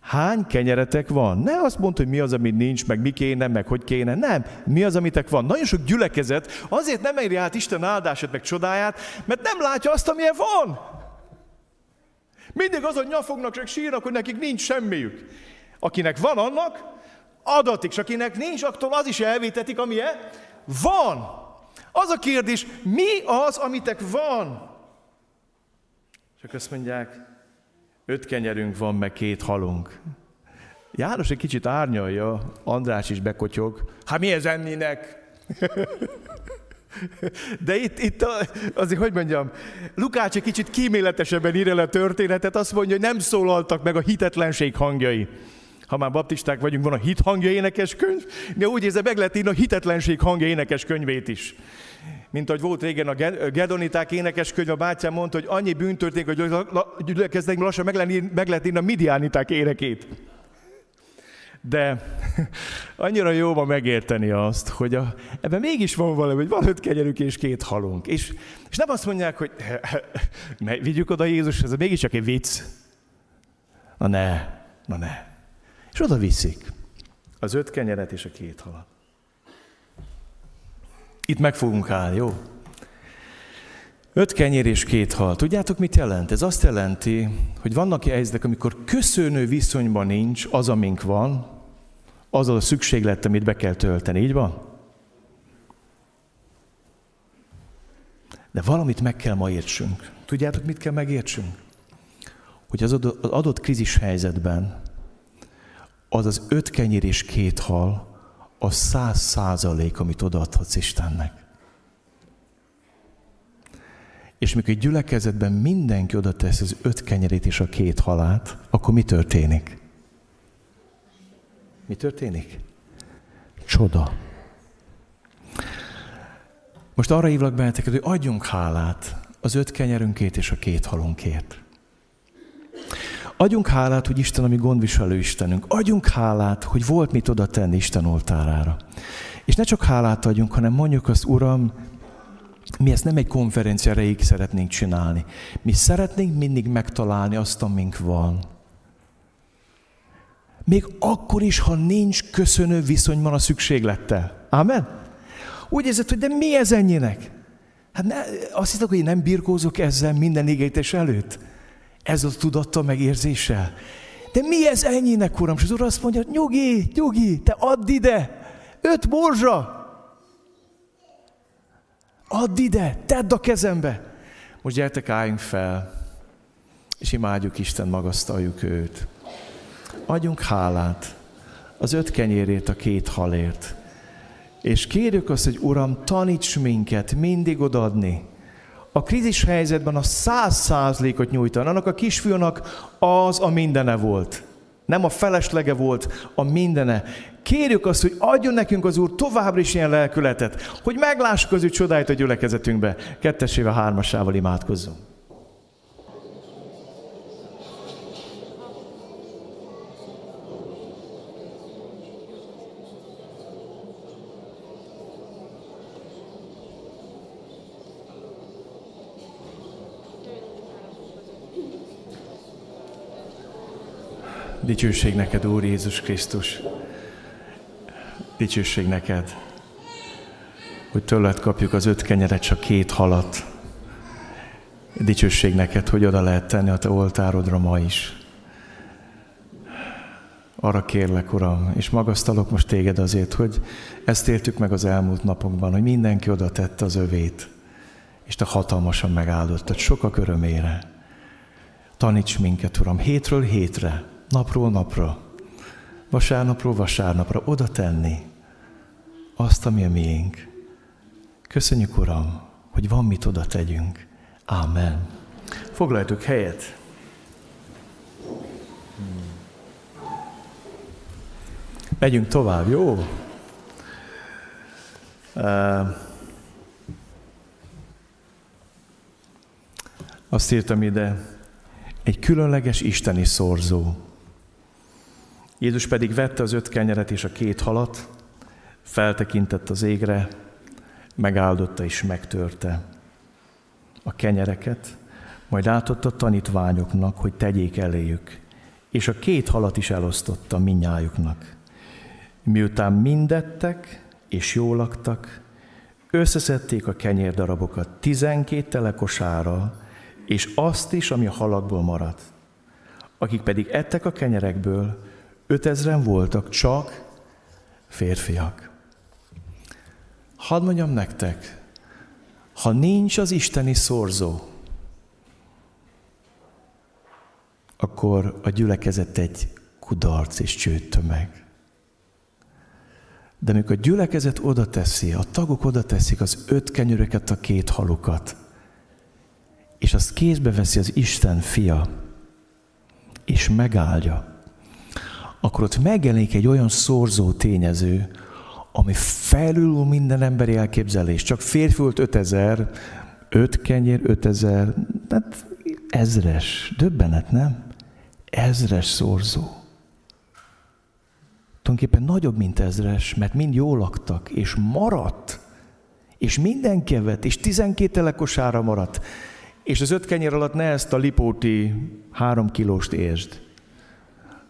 Hány kenyeretek van? Ne azt mondd, hogy mi az, ami nincs, meg mi kéne, meg hogy kéne. Nem. Mi az, amitek van? Nagyon sok gyülekezet azért nem éri át Isten áldását, meg csodáját, mert nem látja azt, amilyen van. Mindig azon nyafognak, csak sírnak, hogy nekik nincs semmiük. Akinek van annak, adatik, és akinek nincs, attól az is elvétetik, amilyen van. Az a kérdés, mi az, amitek van? Csak azt mondják, öt kenyerünk van, meg két halunk. János egy kicsit árnyalja, András is bekotyog. Hát mi ez enninek? De itt, itt azért, hogy mondjam, Lukács egy kicsit kíméletesebben ír el a történetet, azt mondja, hogy nem szólaltak meg a hitetlenség hangjai ha már baptisták vagyunk, van a hit hangja énekes könyv, de úgy érzem, meg lehet írni a hitetlenség hangja énekes könyvét is. Mint ahogy volt régen a Gedoniták énekes könyv, a bátyám mondta, hogy annyi bűn történik, hogy gyülekeznek lassan meg lehet, meg lehet írni a midiániták érekét. De annyira jó van megérteni azt, hogy a, ebben mégis van valami, hogy van öt kenyerük és két halunk. És, és nem azt mondják, hogy vigyük oda Jézus, ez mégis csak egy vicc. Na ne, na ne. És oda viszik az öt kenyeret és a két halat. Itt meg fogunk állni, jó? Öt kenyér és két hal. Tudjátok, mit jelent? Ez azt jelenti, hogy vannak helyzetek, amikor köszönő viszonyban nincs az, amink van, az a szükséglet, amit be kell tölteni. Így van? De valamit meg kell ma értsünk. Tudjátok, mit kell megértsünk? Hogy az adott krízis helyzetben az az öt kenyér és két hal, a száz százalék, amit odaadhatsz Istennek. És mikor egy gyülekezetben mindenki oda tesz az öt kenyerét és a két halát, akkor mi történik? Mi történik? Csoda. Most arra hívlak benneteket, hogy adjunk hálát az öt kenyerünkét és a két halunkért. Adjunk hálát, hogy Isten a mi gondviselő Istenünk. Adjunk hálát, hogy volt mit oda tenni Isten oltárára. És ne csak hálát adjunk, hanem mondjuk azt, Uram, mi ezt nem egy konferencia erejéig szeretnénk csinálni. Mi szeretnénk mindig megtalálni azt, amink van. Még akkor is, ha nincs köszönő viszonyban a szükséglettel. Amen? Úgy érzed, hogy de mi ez ennyinek? Hát ne, azt hiszem, hogy én nem birkózok ezzel minden égétes előtt. Ez a tudatta meg érzéssel. De mi ez ennyinek, uram? És az úr azt mondja, nyugi, nyugi, te add ide, öt morzsa. Add ide, tedd a kezembe. Most gyertek, álljunk fel, és imádjuk Isten, magasztaljuk őt. Adjunk hálát az öt kenyérét a két halért. És kérjük azt, hogy Uram, taníts minket mindig odadni. A krízis helyzetben a száz százalékot nyújtani. Annak a kisfiúnak az a mindene volt. Nem a feleslega volt, a mindene. Kérjük azt, hogy adjon nekünk az Úr továbbra is ilyen lelkületet, hogy meglássuk az ő csodáit a gyülekezetünkbe. Kettesével, hármasával imádkozzunk. Dicsőség neked, Úr Jézus Krisztus. Dicsőség neked, hogy tőled kapjuk az öt kenyeret, csak két halat. Dicsőség neked, hogy oda lehet tenni a te oltárodra ma is. Arra kérlek, Uram, és magasztalok most téged azért, hogy ezt éltük meg az elmúlt napokban, hogy mindenki oda tette az övét, és te hatalmasan megáldottad sokak örömére. Taníts minket, Uram, hétről hétre, napról napra, vasárnapról vasárnapra oda tenni azt, ami a miénk. Köszönjük, Uram, hogy van mit oda tegyünk. Ámen. Foglaljatok helyet. Megyünk tovább, jó? Azt írtam ide, egy különleges isteni szorzó. Jézus pedig vette az öt kenyeret és a két halat, feltekintett az égre, megáldotta és megtörte a kenyereket, majd átadta a tanítványoknak, hogy tegyék eléjük, és a két halat is elosztotta minnyájuknak. Miután mindettek és jól laktak, összeszedték a kenyérdarabokat tizenkét telekosára, és azt is, ami a halakból maradt. Akik pedig ettek a kenyerekből, ötezren voltak csak férfiak. Hadd mondjam nektek, ha nincs az isteni szorzó, akkor a gyülekezet egy kudarc és csőttömeg. De amikor a gyülekezet oda teszi, a tagok oda teszik az öt kenyöröket, a két halukat, és azt kézbe veszi az Isten fia, és megáldja, akkor ott megjelenik egy olyan szorzó tényező, ami felül minden emberi elképzelés. Csak férfi volt 5000, öt kenyér, 5000, hát ezres, döbbenet, nem? Ezres szorzó. Tulajdonképpen nagyobb, mint ezres, mert mind jól laktak, és maradt, és minden kevet, és 12 telekosára maradt. És az öt kenyér alatt ne ezt a lipóti három kilóst értsd.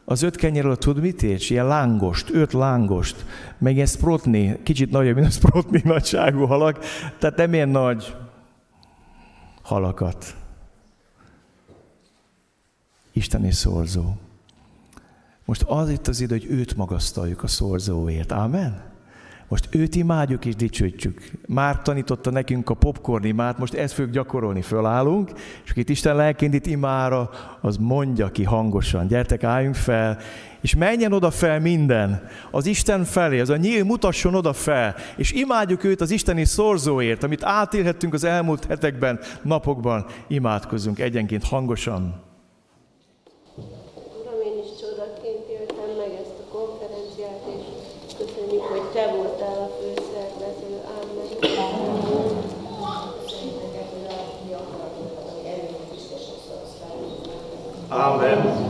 Az öt kenyér alatt tud mit érts? Ilyen lángost, öt lángost, meg ilyen sprotni, kicsit nagyobb, mint a sprotni nagyságú halak, tehát nem ilyen nagy halakat. Isteni szorzó. Most az itt az idő, hogy őt magasztaljuk a szorzóért. Amen? Most őt imádjuk és dicsőítjük. Már tanította nekünk a popcorn imát, most ezt fogjuk gyakorolni, fölállunk, és akit Isten lelként imára, az mondja ki hangosan, gyertek, álljunk fel, és menjen oda fel minden, az Isten felé, az a nyíl mutasson oda fel, és imádjuk őt az isteni szorzóért, amit átélhettünk az elmúlt hetekben, napokban, imádkozunk egyenként hangosan. Amen.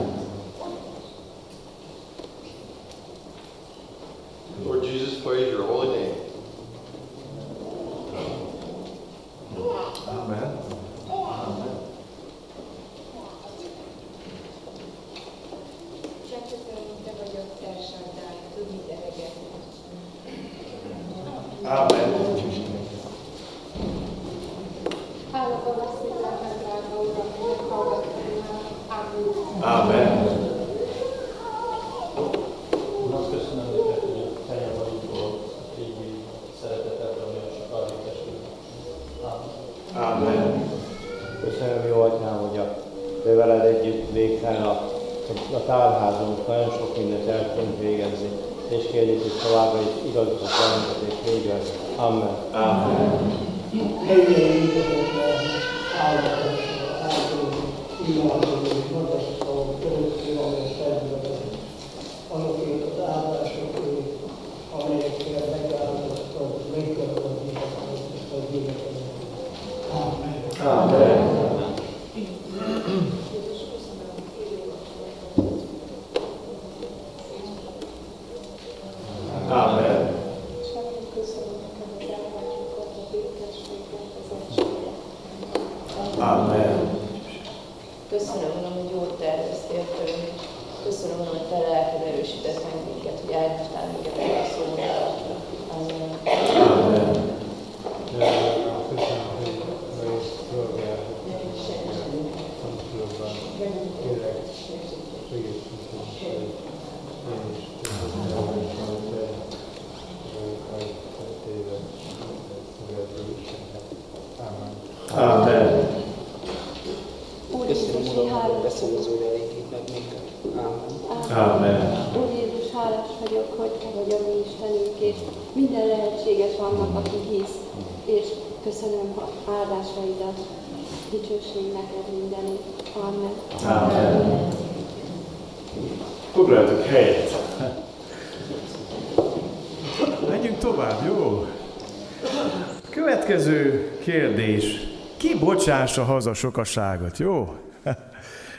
Bocsássa haza sokaságot, jó?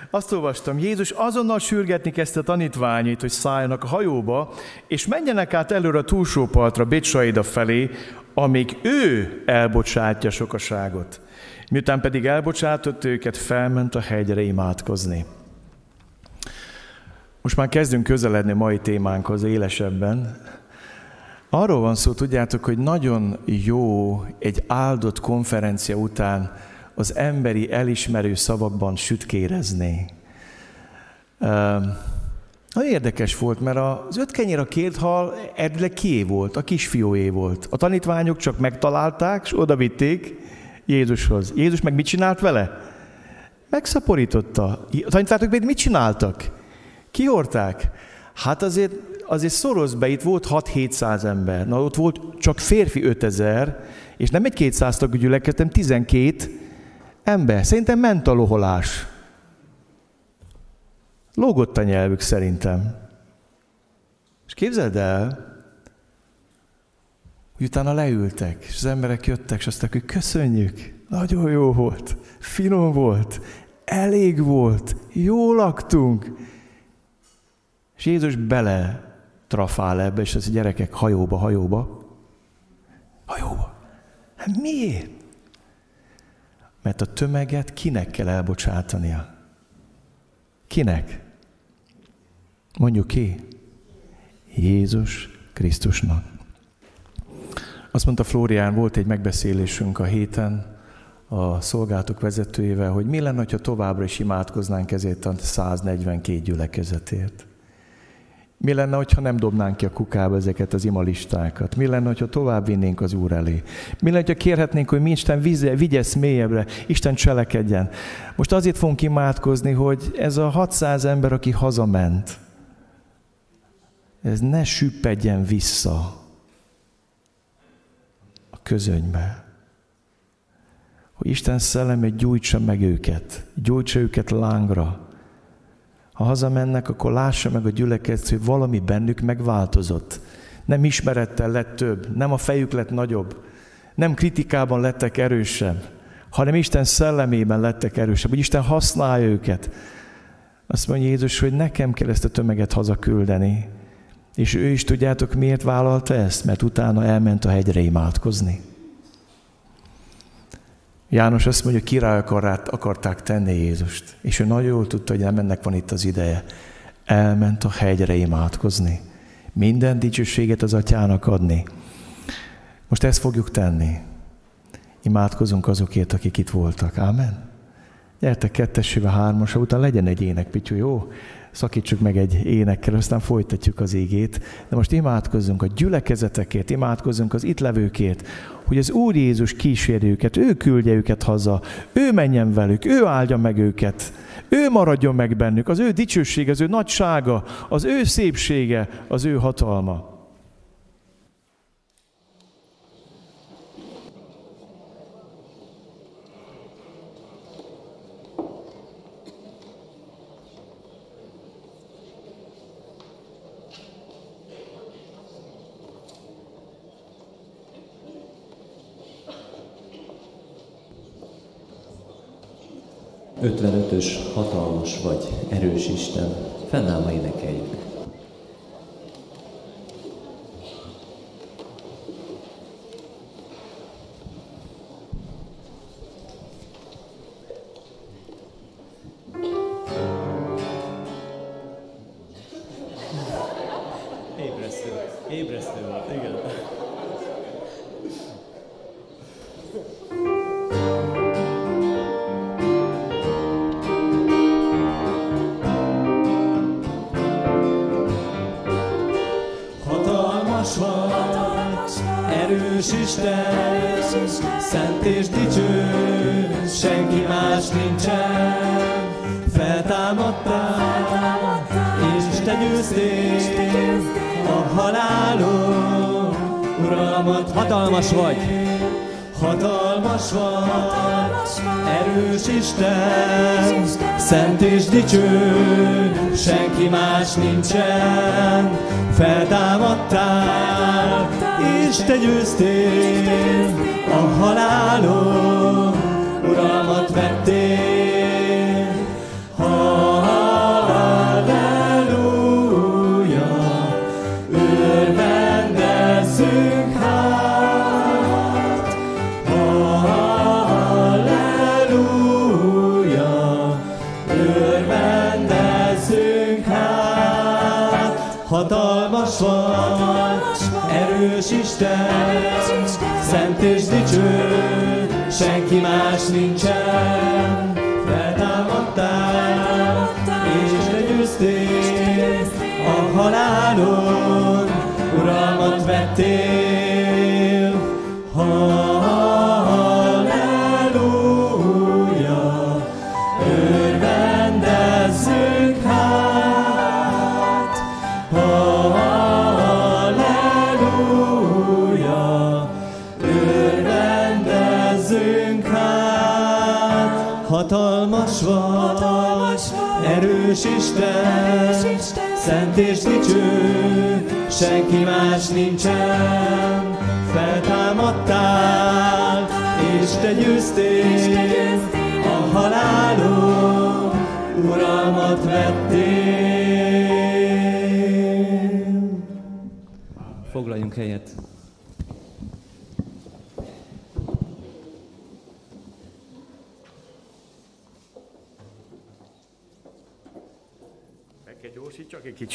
Azt olvastam, Jézus azonnal sürgetni kezdte a tanítványait, hogy szálljanak a hajóba, és menjenek át előre a túlsó partra, Bécsaida felé, amíg ő elbocsátja sokaságot. Miután pedig elbocsátott őket, felment a hegyre imádkozni. Most már kezdünk közeledni mai témánkhoz élesebben. Arról van szó, tudjátok, hogy nagyon jó egy áldott konferencia után az emberi elismerő szavakban sütkérezni. Nagyon érdekes volt, mert az öt kenyér a két hal eredetileg kié volt, a kisfiúé volt. A tanítványok csak megtalálták, és oda vitték Jézushoz. Jézus meg mit csinált vele? Megszaporította. A tanítványok még mit csináltak? Kihorták? Hát azért, azért szoroz be, itt volt 6-700 ember. Na ott volt csak férfi 5000, és nem egy 200 tagú gyülekezet, hanem 12 ember. Szerintem ment a loholás. Lógott a nyelvük szerintem. És képzeld el, hogy utána leültek, és az emberek jöttek, és azt mondták, hogy köszönjük, nagyon jó volt, finom volt, elég volt, jó laktunk. És Jézus bele trafál ebbe, és az gyerekek hajóba, hajóba. Hajóba. Hát miért? Mert a tömeget kinek kell elbocsátania? Kinek? Mondjuk ki? Jézus Krisztusnak. Azt mondta Flórián, volt egy megbeszélésünk a héten a szolgálatok vezetőjével, hogy mi lenne, ha továbbra is imádkoznánk ezért a 142 gyülekezetért. Mi lenne, ha nem dobnánk ki a kukába ezeket az imalistákat? Mi lenne, ha tovább vinnénk az Úr elé? Mi lenne, ha kérhetnénk, hogy mi Isten vigyesz mélyebbre, Isten cselekedjen? Most azért fogunk imádkozni, hogy ez a 600 ember, aki hazament, ez ne süppedjen vissza a közönybe. Hogy Isten szelleme gyújtsa meg őket, gyújtsa őket lángra, ha hazamennek, akkor lássa meg a gyülekezet, hogy valami bennük megváltozott. Nem ismerettel lett több, nem a fejük lett nagyobb, nem kritikában lettek erősebb, hanem Isten szellemében lettek erősebb, hogy Isten használja őket. Azt mondja Jézus, hogy nekem kell ezt a tömeget hazaküldeni. És ő is tudjátok, miért vállalta ezt? Mert utána elment a hegyre imádkozni. János azt mondja, hogy király akarát, akarták tenni Jézust. És ő nagyon jól tudta, hogy nem ennek van itt az ideje. Elment a hegyre imádkozni. Minden dicsőséget az atyának adni. Most ezt fogjuk tenni. Imádkozunk azokért, akik itt voltak. Ámen. Gyertek kettesével, hármasra, utána legyen egy énekpityú, jó? Szakítsuk meg egy énekkel, aztán folytatjuk az égét. De most imádkozzunk a gyülekezetekért, imádkozzunk az itt levőkért, hogy az Úr Jézus kísérje őket, ő küldje őket haza, ő menjen velük, ő áldja meg őket, ő maradjon meg bennük, az ő dicsősége, az ő nagysága, az ő szépsége, az ő hatalma. Ötvenötös hatalmas vagy, erős Isten, fennállva énekeljük. Te győztél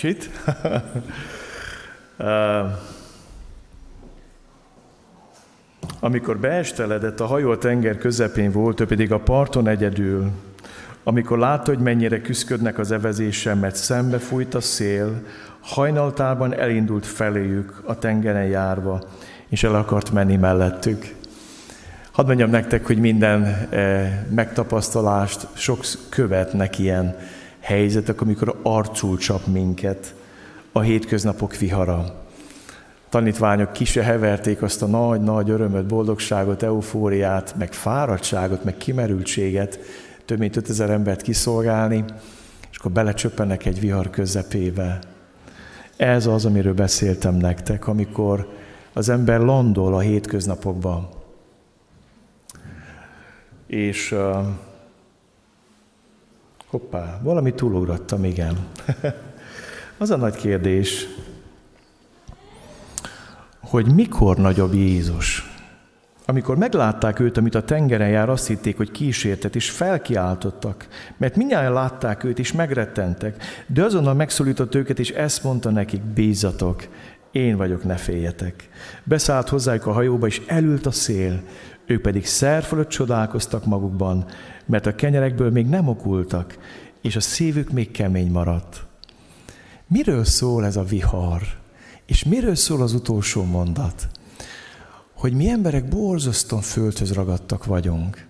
kicsit. Amikor beesteledett, a hajó a tenger közepén volt, ő pedig a parton egyedül. Amikor látta, hogy mennyire küzdködnek az evezésen, mert szembe fújt a szél, hajnaltában elindult feléjük a tengeren járva, és el akart menni mellettük. Hadd mondjam nektek, hogy minden eh, megtapasztalást sok követnek ilyen helyzetek, amikor arcul csap minket a hétköznapok vihara. Tanítványok ki heverték azt a nagy-nagy örömöt, boldogságot, eufóriát, meg fáradtságot, meg kimerültséget, több mint 5000 embert kiszolgálni, és akkor belecsöppenek egy vihar közepébe. Ez az, amiről beszéltem nektek, amikor az ember landol a hétköznapokban. És uh, hoppá, valami túlugrattam, igen. az a nagy kérdés, hogy mikor nagyobb Jézus. Amikor meglátták őt, amit a tengeren jár, azt hitték, hogy kísértet, és felkiáltottak, mert mindjárt látták őt, és megrettentek. De azonnal megszólított őket, és ezt mondta nekik, bízatok, én vagyok, ne féljetek. Beszállt hozzájuk a hajóba, és elült a szél, ők pedig szer fölött csodálkoztak magukban, mert a kenyerekből még nem okultak, és a szívük még kemény maradt. Miről szól ez a vihar? És miről szól az utolsó mondat? Hogy mi emberek borzasztóan földhöz ragadtak vagyunk.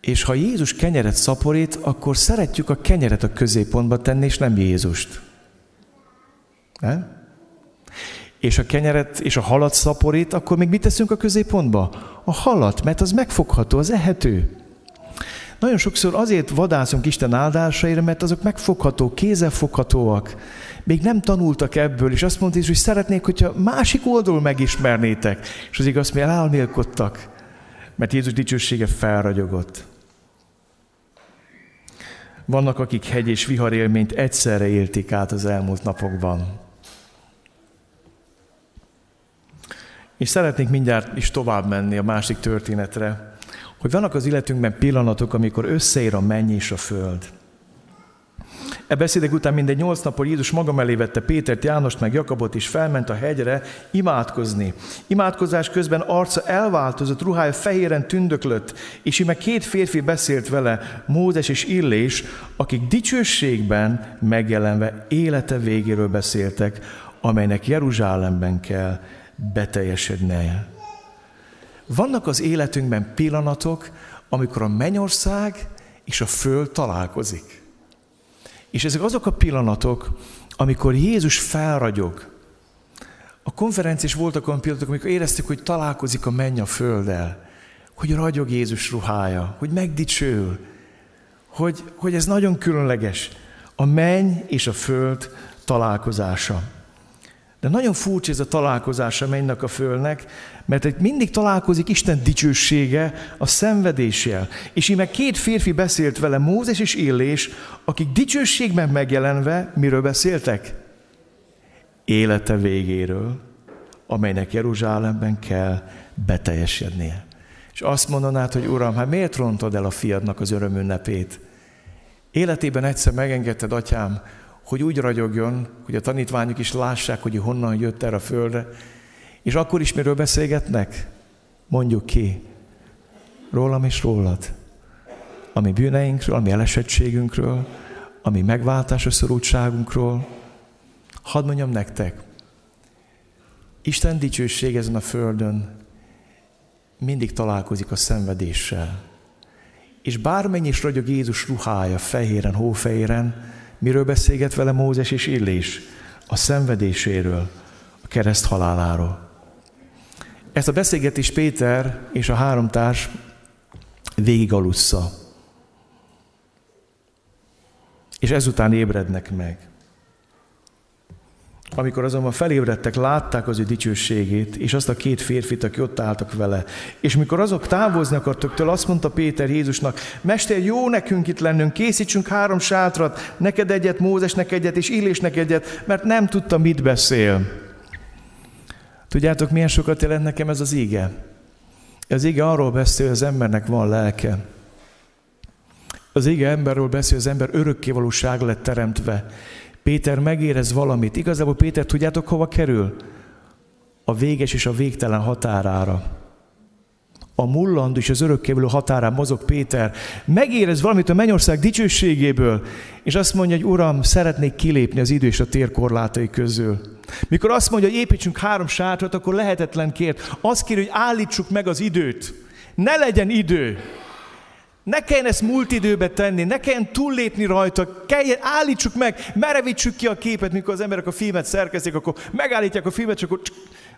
És ha Jézus kenyeret szaporít, akkor szeretjük a kenyeret a középpontba tenni, és nem Jézust. Nem? És a kenyeret és a halat szaporít, akkor még mit teszünk a középpontba? A halat, mert az megfogható, az ehető. Nagyon sokszor azért vadászunk Isten áldásaira, mert azok megfogható, kézzelfoghatóak. Még nem tanultak ebből, és azt mondta hogy szeretnék, hogyha másik oldalról megismernétek. És az igaz, mi elálmélkodtak, mert Jézus dicsősége felragyogott. Vannak, akik hegy és vihar élményt egyszerre élték át az elmúlt napokban. És szeretnénk mindjárt is tovább menni a másik történetre, hogy vannak az életünkben pillanatok, amikor összeér a menny és a föld. E beszédek után mindegy nyolc napon Jézus maga mellé vette Pétert, Jánost meg Jakabot, és felment a hegyre imádkozni. Imádkozás közben arca elváltozott, ruhája fehéren tündöklött, és ime két férfi beszélt vele, Mózes és Illés, akik dicsőségben megjelenve élete végéről beszéltek, amelynek Jeruzsálemben kell beteljesednie. Vannak az életünkben pillanatok, amikor a mennyország és a föld találkozik. És ezek azok a pillanatok, amikor Jézus felragyog. A konferenciás voltak olyan pillanatok, amikor éreztük, hogy találkozik a menny a földdel, hogy ragyog Jézus ruhája, hogy megdicsőül, hogy, hogy ez nagyon különleges. A menny és a föld találkozása. De nagyon furcsa ez a találkozása mennek a fölnek, mert itt mindig találkozik Isten dicsősége a szenvedéssel. És így meg két férfi beszélt vele, Mózes és Illés, akik dicsőségben megjelenve miről beszéltek? Élete végéről, amelynek Jeruzsálemben kell beteljesednie. És azt mondanád, hogy Uram, hát miért rontod el a fiadnak az örömünnepét? Életében egyszer megengedted, atyám, hogy úgy ragyogjon, hogy a tanítványok is lássák, hogy honnan jött erre a földre. És akkor is miről beszélgetnek? Mondjuk ki. Rólam és rólad. Ami bűneinkről, ami elesettségünkről, ami megváltásra szorultságunkról. Hadd mondjam nektek, Isten dicsőség ezen a földön mindig találkozik a szenvedéssel. És bármennyi is ragyog Jézus ruhája fehéren, hófehéren, Miről beszélget vele Mózes és Illés? A szenvedéséről, a kereszt haláláról. Ezt a beszélgetés Péter és a három társ végigalussza. És ezután ébrednek meg. Amikor azonban felébredtek, látták az ő dicsőségét, és azt a két férfit, aki ott álltak vele. És mikor azok távozni akartak tőle, azt mondta Péter Jézusnak, Mester, jó nekünk itt lennünk, készítsünk három sátrat, neked egyet, Mózesnek egyet, és Illésnek egyet, mert nem tudta, mit beszél. Tudjátok, milyen sokat jelent nekem ez az íge? Az ige arról beszél, hogy az embernek van lelke. Az ige emberről beszél, az ember örökkévalóság lett teremtve. Péter megérez valamit. Igazából Péter, tudjátok, hova kerül? A véges és a végtelen határára. A mullandó és az örökkévaló határán mozog Péter. Megérez valamit a mennyország dicsőségéből, és azt mondja, hogy Uram, szeretnék kilépni az idő és a tér korlátai közül. Mikor azt mondja, hogy építsünk három sátrat, akkor lehetetlen kért. Azt kér, hogy állítsuk meg az időt. Ne legyen idő. Ne kelljen ezt múlt időbe tenni, ne kelljen túllépni rajta, kelljen, állítsuk meg, merevítsük ki a képet, mikor az emberek a filmet szerkezték, akkor megállítják a filmet, és akkor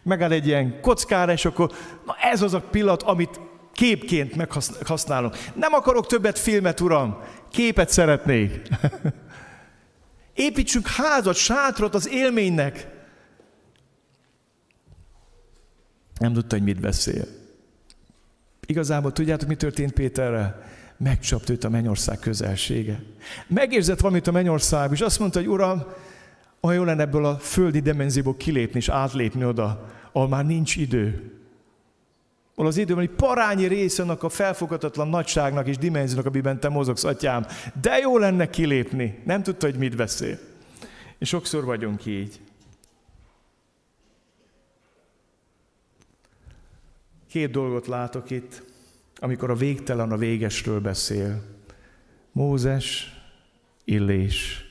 megáll egy ilyen kockára, és akkor na ez az a pillanat, amit képként meghasználunk. Nem akarok többet filmet, uram, képet szeretnék. Építsünk házat, sátrat az élménynek. Nem tudta, hogy mit beszél. Igazából tudjátok, mi történt Péterrel? Megcsapta őt a mennyország közelsége. Megérzett valamit a mennyország, és azt mondta, hogy Uram, Olyan jó lenne ebből a földi dimenzióból kilépni és átlépni oda, ahol már nincs idő. Ahol az időben egy parányi része annak a felfoghatatlan nagyságnak és dimenziónak, amiben te mozogsz, atyám. De jó lenne kilépni. Nem tudta, hogy mit beszél. És sokszor vagyunk így. Két dolgot látok itt, amikor a végtelen a végesről beszél. Mózes, Illés,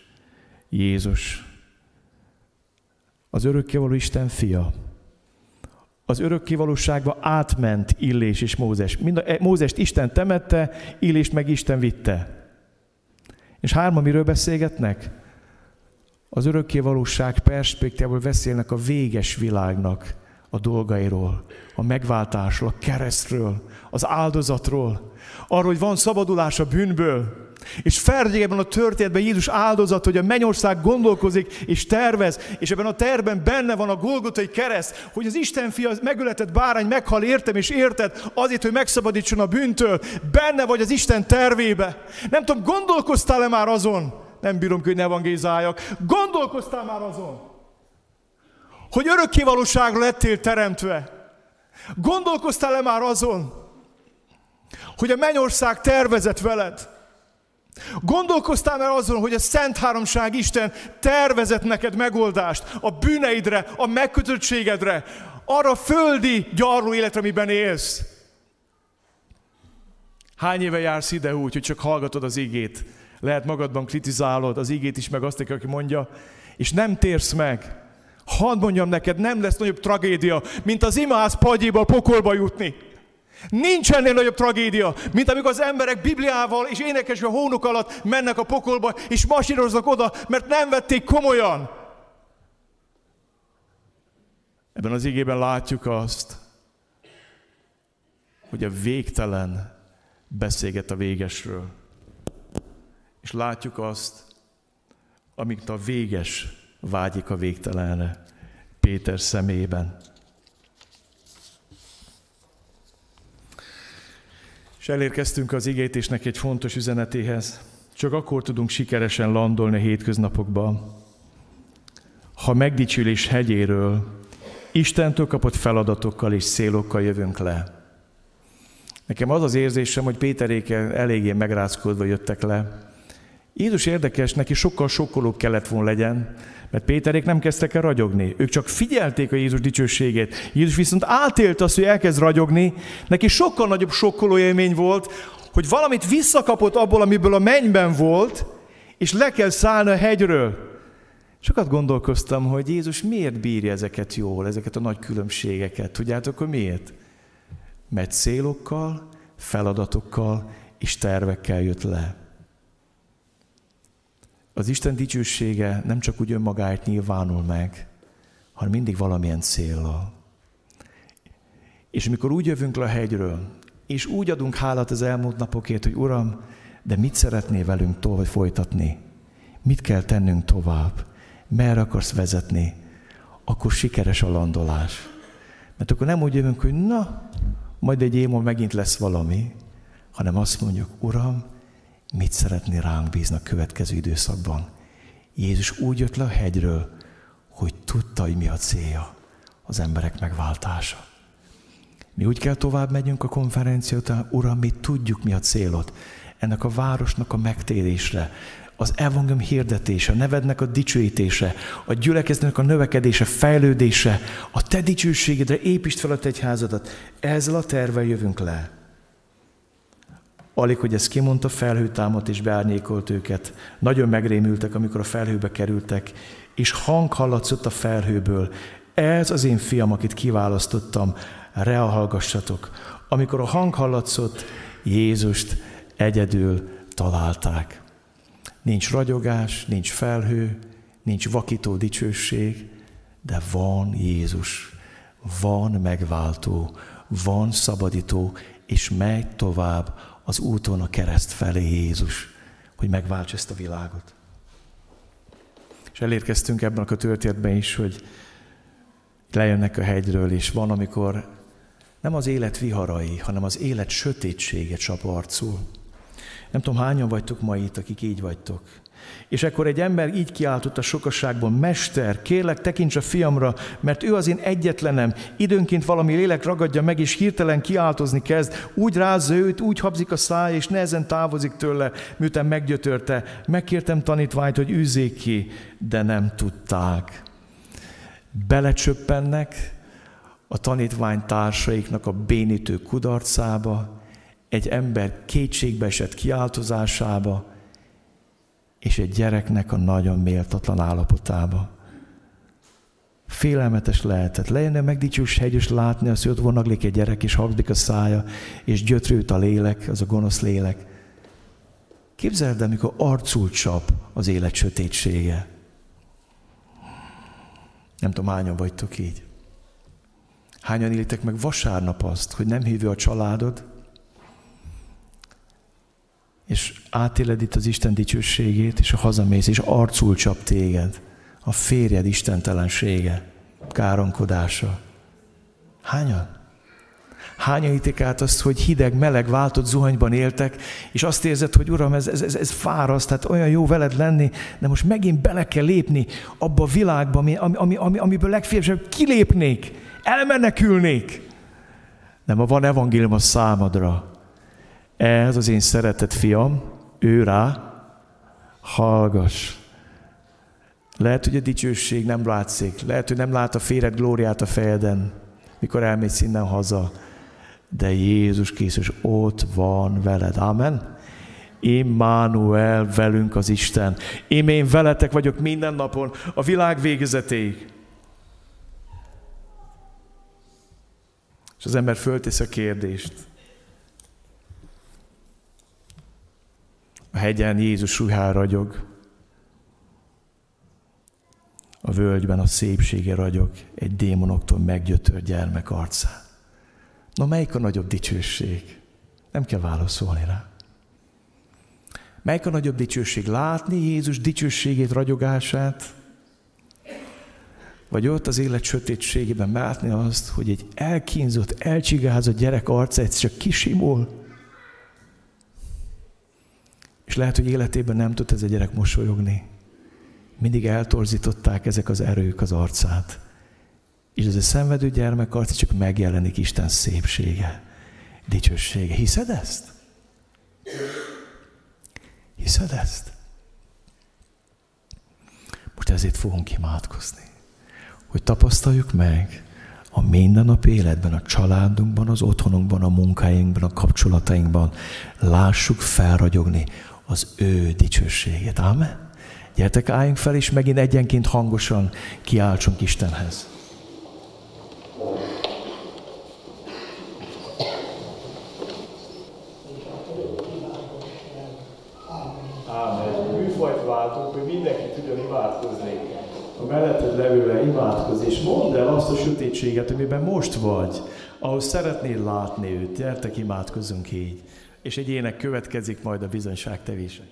Jézus, az örökkévaló Isten fia. Az örökkévalóságba átment Illés és Mózes. Mind a, Mózest Isten temette, Illést meg Isten vitte. És hárman miről beszélgetnek? Az örökkévalóság perspektívából beszélnek a véges világnak a dolgairól, a megváltásról, a keresztről, az áldozatról, arról, hogy van szabadulás a bűnből, és felregyegben a történetben Jézus áldozat, hogy a mennyország gondolkozik és tervez, és ebben a tervben benne van a Golgotai kereszt, hogy az Isten fia megöletett bárány meghal értem és érted azért, hogy megszabadítson a bűntől. Benne vagy az Isten tervébe. Nem tudom, gondolkoztál-e már azon? Nem bírom, hogy ne evangélizáljak. Gondolkoztál már azon? Hogy örökkévalóságra lettél teremtve. Gondolkoztál-e már azon, hogy a mennyország tervezett veled? Gondolkoztál már azon, hogy a Szent Háromság Isten tervezett neked megoldást a bűneidre, a megkötöttségedre, arra a földi gyarló életre, amiben élsz? Hány éve jársz ide úgy, hogy csak hallgatod az igét? Lehet magadban kritizálod az igét is, meg azt, aki mondja, és nem térsz meg. Hadd mondjam neked, nem lesz nagyobb tragédia, mint az imász a pokolba jutni. Nincs ennél nagyobb tragédia, mint amikor az emberek Bibliával és énekesve hónok alatt mennek a pokolba, és masíroznak oda, mert nem vették komolyan. Ebben az igében látjuk azt, hogy a végtelen beszélget a végesről. És látjuk azt, amit a véges vágyik a végtelenre Péter szemében. És elérkeztünk az igétésnek egy fontos üzenetéhez. Csak akkor tudunk sikeresen landolni a hétköznapokba, ha megdicsülés hegyéről, Istentől kapott feladatokkal és célokkal jövünk le. Nekem az az érzésem, hogy Péteréke eléggé megrázkodva jöttek le. Jézus érdekes, neki sokkal sokkolóbb kellett volna legyen, mert Péterék nem kezdtek el ragyogni. Ők csak figyelték a Jézus dicsőségét. Jézus viszont átélt azt, hogy elkezd ragyogni. Neki sokkal nagyobb sokkoló élmény volt, hogy valamit visszakapott abból, amiből a mennyben volt, és le kell szállni a hegyről. Sokat gondolkoztam, hogy Jézus miért bírja ezeket jól, ezeket a nagy különbségeket. Tudjátok, hogy miért? Mert célokkal, feladatokkal és tervekkel jött le. Az Isten dicsősége nem csak úgy önmagáért nyilvánul meg, hanem mindig valamilyen célral. És amikor úgy jövünk le a hegyről, és úgy adunk hálát az elmúlt napokért, hogy Uram, de mit szeretnél velünk tovább folytatni? Mit kell tennünk tovább? Merre akarsz vezetni? Akkor sikeres a landolás. Mert akkor nem úgy jövünk, hogy na, majd egy év megint lesz valami, hanem azt mondjuk, Uram, mit szeretné ránk bízni a következő időszakban. Jézus úgy jött le a hegyről, hogy tudta, hogy mi a célja, az emberek megváltása. Mi úgy kell tovább megyünk a konferencia után, Uram, mi tudjuk, mi a célod. Ennek a városnak a megtérésre, az evangélium hirdetése, a nevednek a dicsőítése, a gyülekezőnek a növekedése, fejlődése, a te dicsőségedre építsd fel a te egyházadat. Ezzel a tervel jövünk le. Alig, hogy ezt kimondta, felhő támadt és beárnyékolt őket. Nagyon megrémültek, amikor a felhőbe kerültek, és hang hallatszott a felhőből. Ez az én fiam, akit kiválasztottam, rea hallgassatok. Amikor a hang hallatszott, Jézust egyedül találták. Nincs ragyogás, nincs felhő, nincs vakító dicsőség, de van Jézus, van megváltó, van szabadító, és megy tovább az úton a kereszt felé Jézus, hogy megváltsa ezt a világot. És elérkeztünk ebben a történetben is, hogy lejönnek a hegyről, és van, amikor nem az élet viharai, hanem az élet sötétsége csap arcul. Nem tudom, hányan vagytok ma itt, akik így vagytok. És ekkor egy ember így kiáltott a sokaságban, Mester, kérlek, tekints a fiamra, mert ő az én egyetlenem. Időnként valami lélek ragadja meg, és hirtelen kiáltozni kezd. Úgy rázza őt, úgy habzik a száj, és nehezen távozik tőle, miután meggyötörte. Megkértem tanítványt, hogy űzzék ki, de nem tudták. Belecsöppennek a tanítvány társaiknak a bénítő kudarcába, egy ember kétségbeesett kiáltozásába, és egy gyereknek a nagyon méltatlan állapotába. Félelmetes lehetett. Lejönne meg dicsős hegy, és látni azt, hogy ott vonaglik egy gyerek, és habzik a szája, és gyötrőt a lélek, az a gonosz lélek. Képzeld el, amikor arcul csap az élet sötétsége. Nem tudom, hányan vagytok így. Hányan élitek meg vasárnap azt, hogy nem hívja a családod, és átéled itt az Isten dicsőségét, és a hazamész, és arcul csap téged a férjed istentelensége, káronkodása. Hányan? Hányan ítik át azt, hogy hideg, meleg, váltott zuhanyban éltek, és azt érzed, hogy Uram, ez, ez, ez, fáraszt, tehát olyan jó veled lenni, de most megint bele kell lépni abba a világba, ami, ami, ami, amiből legfeljebb kilépnék, elmenekülnék. Nem, ha van evangélium a számadra, ez az én szeretett fiam, ő rá, hallgass. Lehet, hogy a dicsőség nem látszik, lehet, hogy nem lát a féred glóriát a fejeden, mikor elmész innen haza, de Jézus Krisztus ott van veled. Amen. Immanuel velünk az Isten. Én én veletek vagyok minden napon, a világ végezetéig. És az ember föltesz a kérdést. A hegyen Jézus ruhár ragyog. A völgyben a szépsége ragyog egy démonoktól meggyötört gyermek arcán. Na melyik a nagyobb dicsőség? Nem kell válaszolni rá. Melyik a nagyobb dicsőség? Látni Jézus dicsőségét, ragyogását? Vagy ott az élet sötétségében látni azt, hogy egy elkínzott, elcsigázott gyerek arca egyszer csak kisimul, és lehet, hogy életében nem tud ez a gyerek mosolyogni. Mindig eltorzították ezek az erők az arcát. És ez a szenvedő gyermek arca csak megjelenik Isten szépsége, dicsősége. Hiszed ezt? Hiszed ezt? Most ezért fogunk imádkozni, hogy tapasztaljuk meg a mindennapi életben, a családunkban, az otthonunkban, a munkáinkban, a kapcsolatainkban. Lássuk felragyogni az ő dicsőségét. Amen? Gyertek, álljunk fel, és megint egyenként hangosan kiáltsunk Istenhez. Melletted levővel imádkozni, és mondd el azt a sötétséget, amiben most vagy, ahol szeretnél látni őt. Gyertek, imádkozzunk így és egy ének következik majd a bizonyságtevése.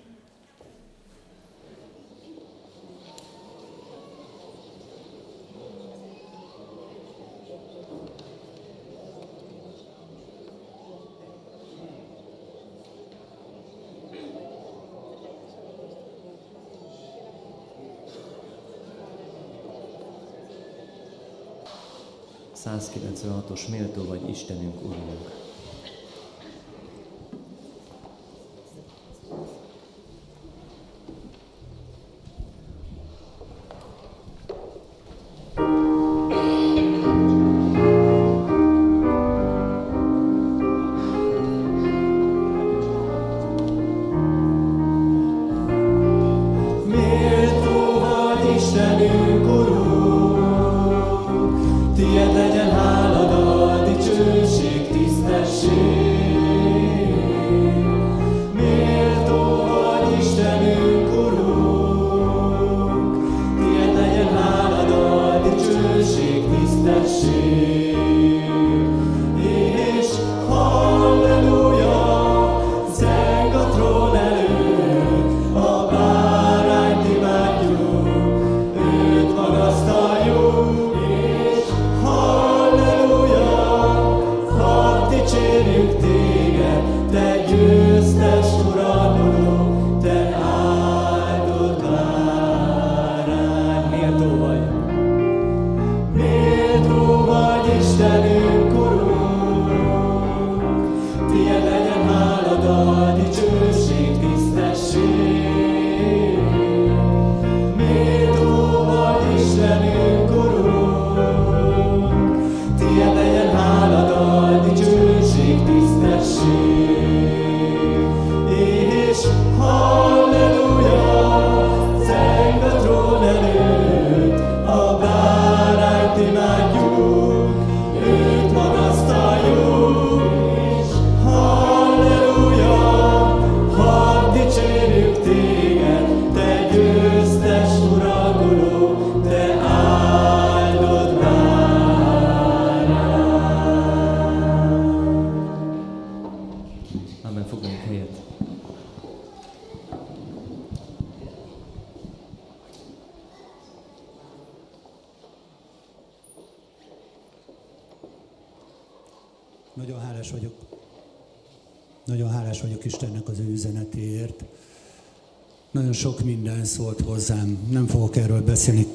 os méltó vagy Istenünk, Urunk.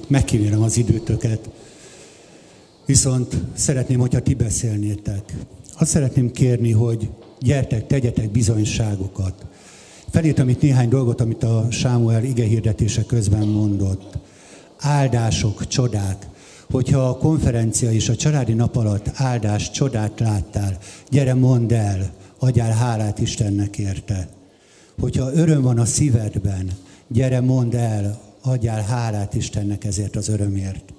Megkívánom az időtöket. Viszont szeretném, hogyha ti beszélnétek. Azt szeretném kérni, hogy gyertek, tegyetek bizonyságokat. Felírtam itt néhány dolgot, amit a Sámuel ige hirdetése közben mondott. Áldások, csodák. Hogyha a konferencia és a családi nap alatt áldás, csodát láttál, gyere mondd el, adjál hálát Istennek érte. Hogyha öröm van a szívedben, gyere mondd el, adjál hálát Istennek ezért az örömért.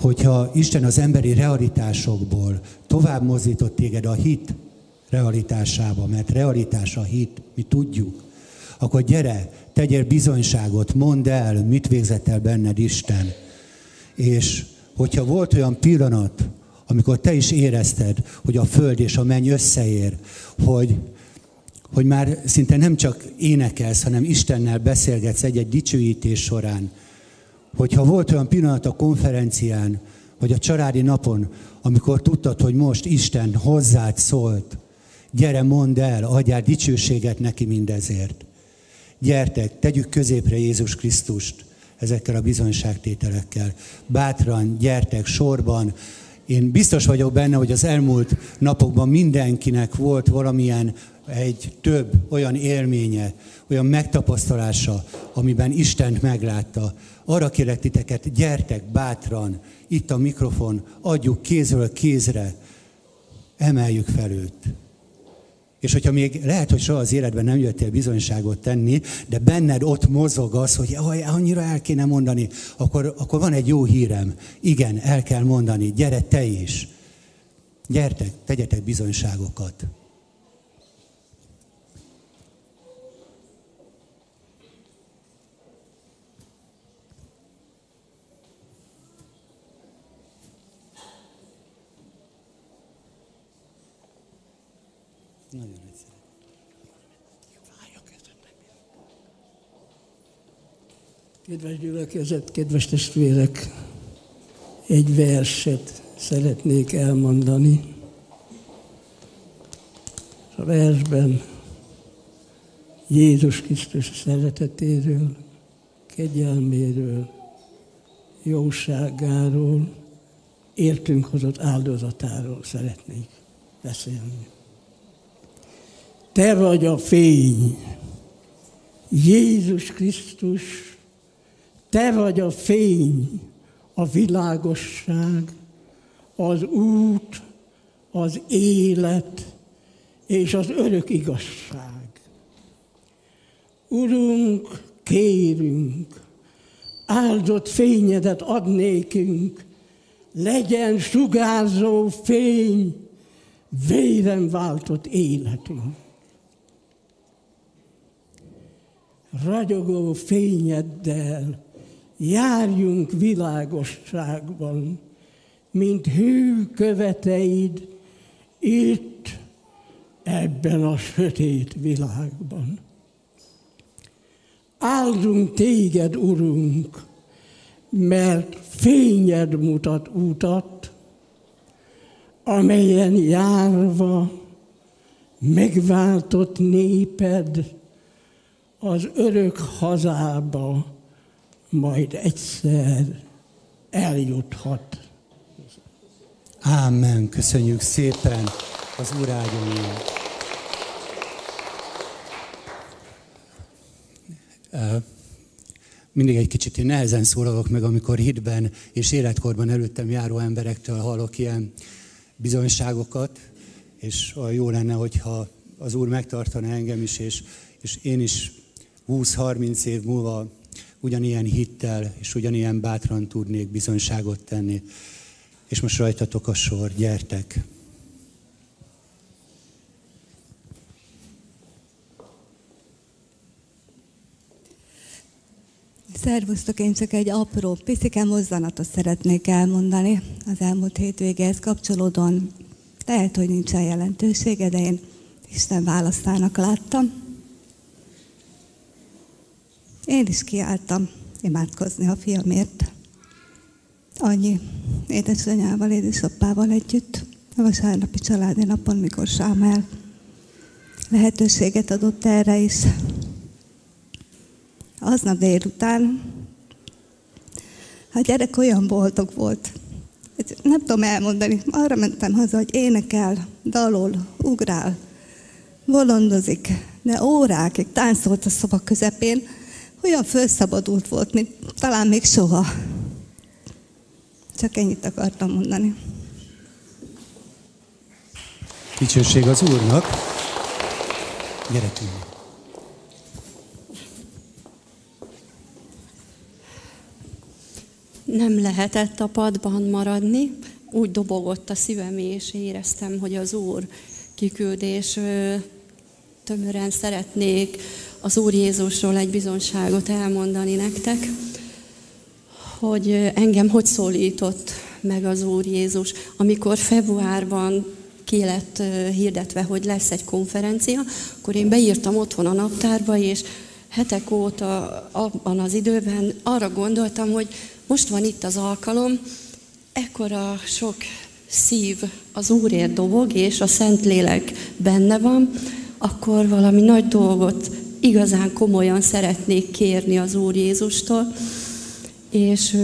Hogyha Isten az emberi realitásokból tovább mozdított téged a hit realitásába, mert realitás a hit, mi tudjuk, akkor gyere, tegyél bizonyságot, mondd el, mit végzett el benned Isten. És hogyha volt olyan pillanat, amikor te is érezted, hogy a föld és a menny összeér, hogy, hogy már szinte nem csak énekelsz, hanem Istennel beszélgetsz egy-egy dicsőítés során, hogyha volt olyan pillanat a konferencián, vagy a családi napon, amikor tudtad, hogy most Isten hozzád szólt, gyere, mondd el, adjál dicsőséget neki mindezért. Gyertek, tegyük középre Jézus Krisztust ezekkel a bizonyságtételekkel. Bátran, gyertek sorban. Én biztos vagyok benne, hogy az elmúlt napokban mindenkinek volt valamilyen egy több olyan élménye, olyan megtapasztalása, amiben Istent meglátta. Arra kérlek titeket, gyertek bátran, itt a mikrofon, adjuk kézről kézre, emeljük fel őt. És hogyha még lehet, hogy soha az életben nem jöttél bizonyságot tenni, de benned ott mozog az, hogy annyira el kéne mondani, akkor, akkor van egy jó hírem. Igen, el kell mondani, gyere te is. Gyertek, tegyetek bizonyságokat. Nagyon egyszerű. Kedves gyülekezet, kedves testvérek, egy verset szeretnék elmondani. A versben Jézus Krisztus szeretetéről, kegyelméről, jóságáról, értünk hozott áldozatáról szeretnék beszélni. Te vagy a fény, Jézus Krisztus, Te vagy a fény, a világosság, az út, az élet és az örök igazság. Urunk, kérünk, áldott fényedet ad nékünk, legyen sugárzó fény, véren váltott életünk. Ragyogó fényeddel járjunk világosságban, mint hű követeid itt, ebben a sötét világban. Áldunk téged, Urunk, mert fényed mutat útat, amelyen járva megváltott néped az örök hazába majd egyszer eljuthat. Ámen, köszönjük szépen az Úr Mindig egy kicsit én nehezen szólalok meg, amikor hitben és életkorban előttem járó emberektől hallok ilyen bizonyságokat, és jó lenne, hogyha az Úr megtartana engem is, és, és én is 20-30 év múlva ugyanilyen hittel és ugyanilyen bátran tudnék bizonyságot tenni. És most rajtatok a sor, gyertek! Szervusztok, én csak egy apró, piszike mozzanatot szeretnék elmondani az elmúlt hétvégéhez kapcsolódóan. Lehet, hogy nincsen jelentősége, de én Isten választának láttam. Én is kiálltam imádkozni a fiamért. Annyi édesanyával, édesapával együtt. a vasárnapi családi napon, mikor Sámel lehetőséget adott erre is. Aznap délután a gyerek olyan boldog volt, nem tudom elmondani, arra mentem haza, hogy énekel, dalol, ugrál, bolondozik, de órákig táncolt a szoba közepén, olyan felszabadult volt, mint talán még soha. Csak ennyit akartam mondani. Dicsőség az Úrnak. Gyerekünk. Nem lehetett a padban maradni, úgy dobogott a szívem, és éreztem, hogy az Úr kiküldés tömören szeretnék az Úr Jézusról egy bizonságot elmondani nektek, hogy engem hogy szólított meg az Úr Jézus, amikor februárban ki lett hirdetve, hogy lesz egy konferencia, akkor én beírtam otthon a naptárba, és hetek óta abban az időben arra gondoltam, hogy most van itt az alkalom, ekkora sok szív az Úrért dobog, és a Szentlélek benne van, akkor valami nagy dolgot igazán komolyan szeretnék kérni az Úr Jézustól, és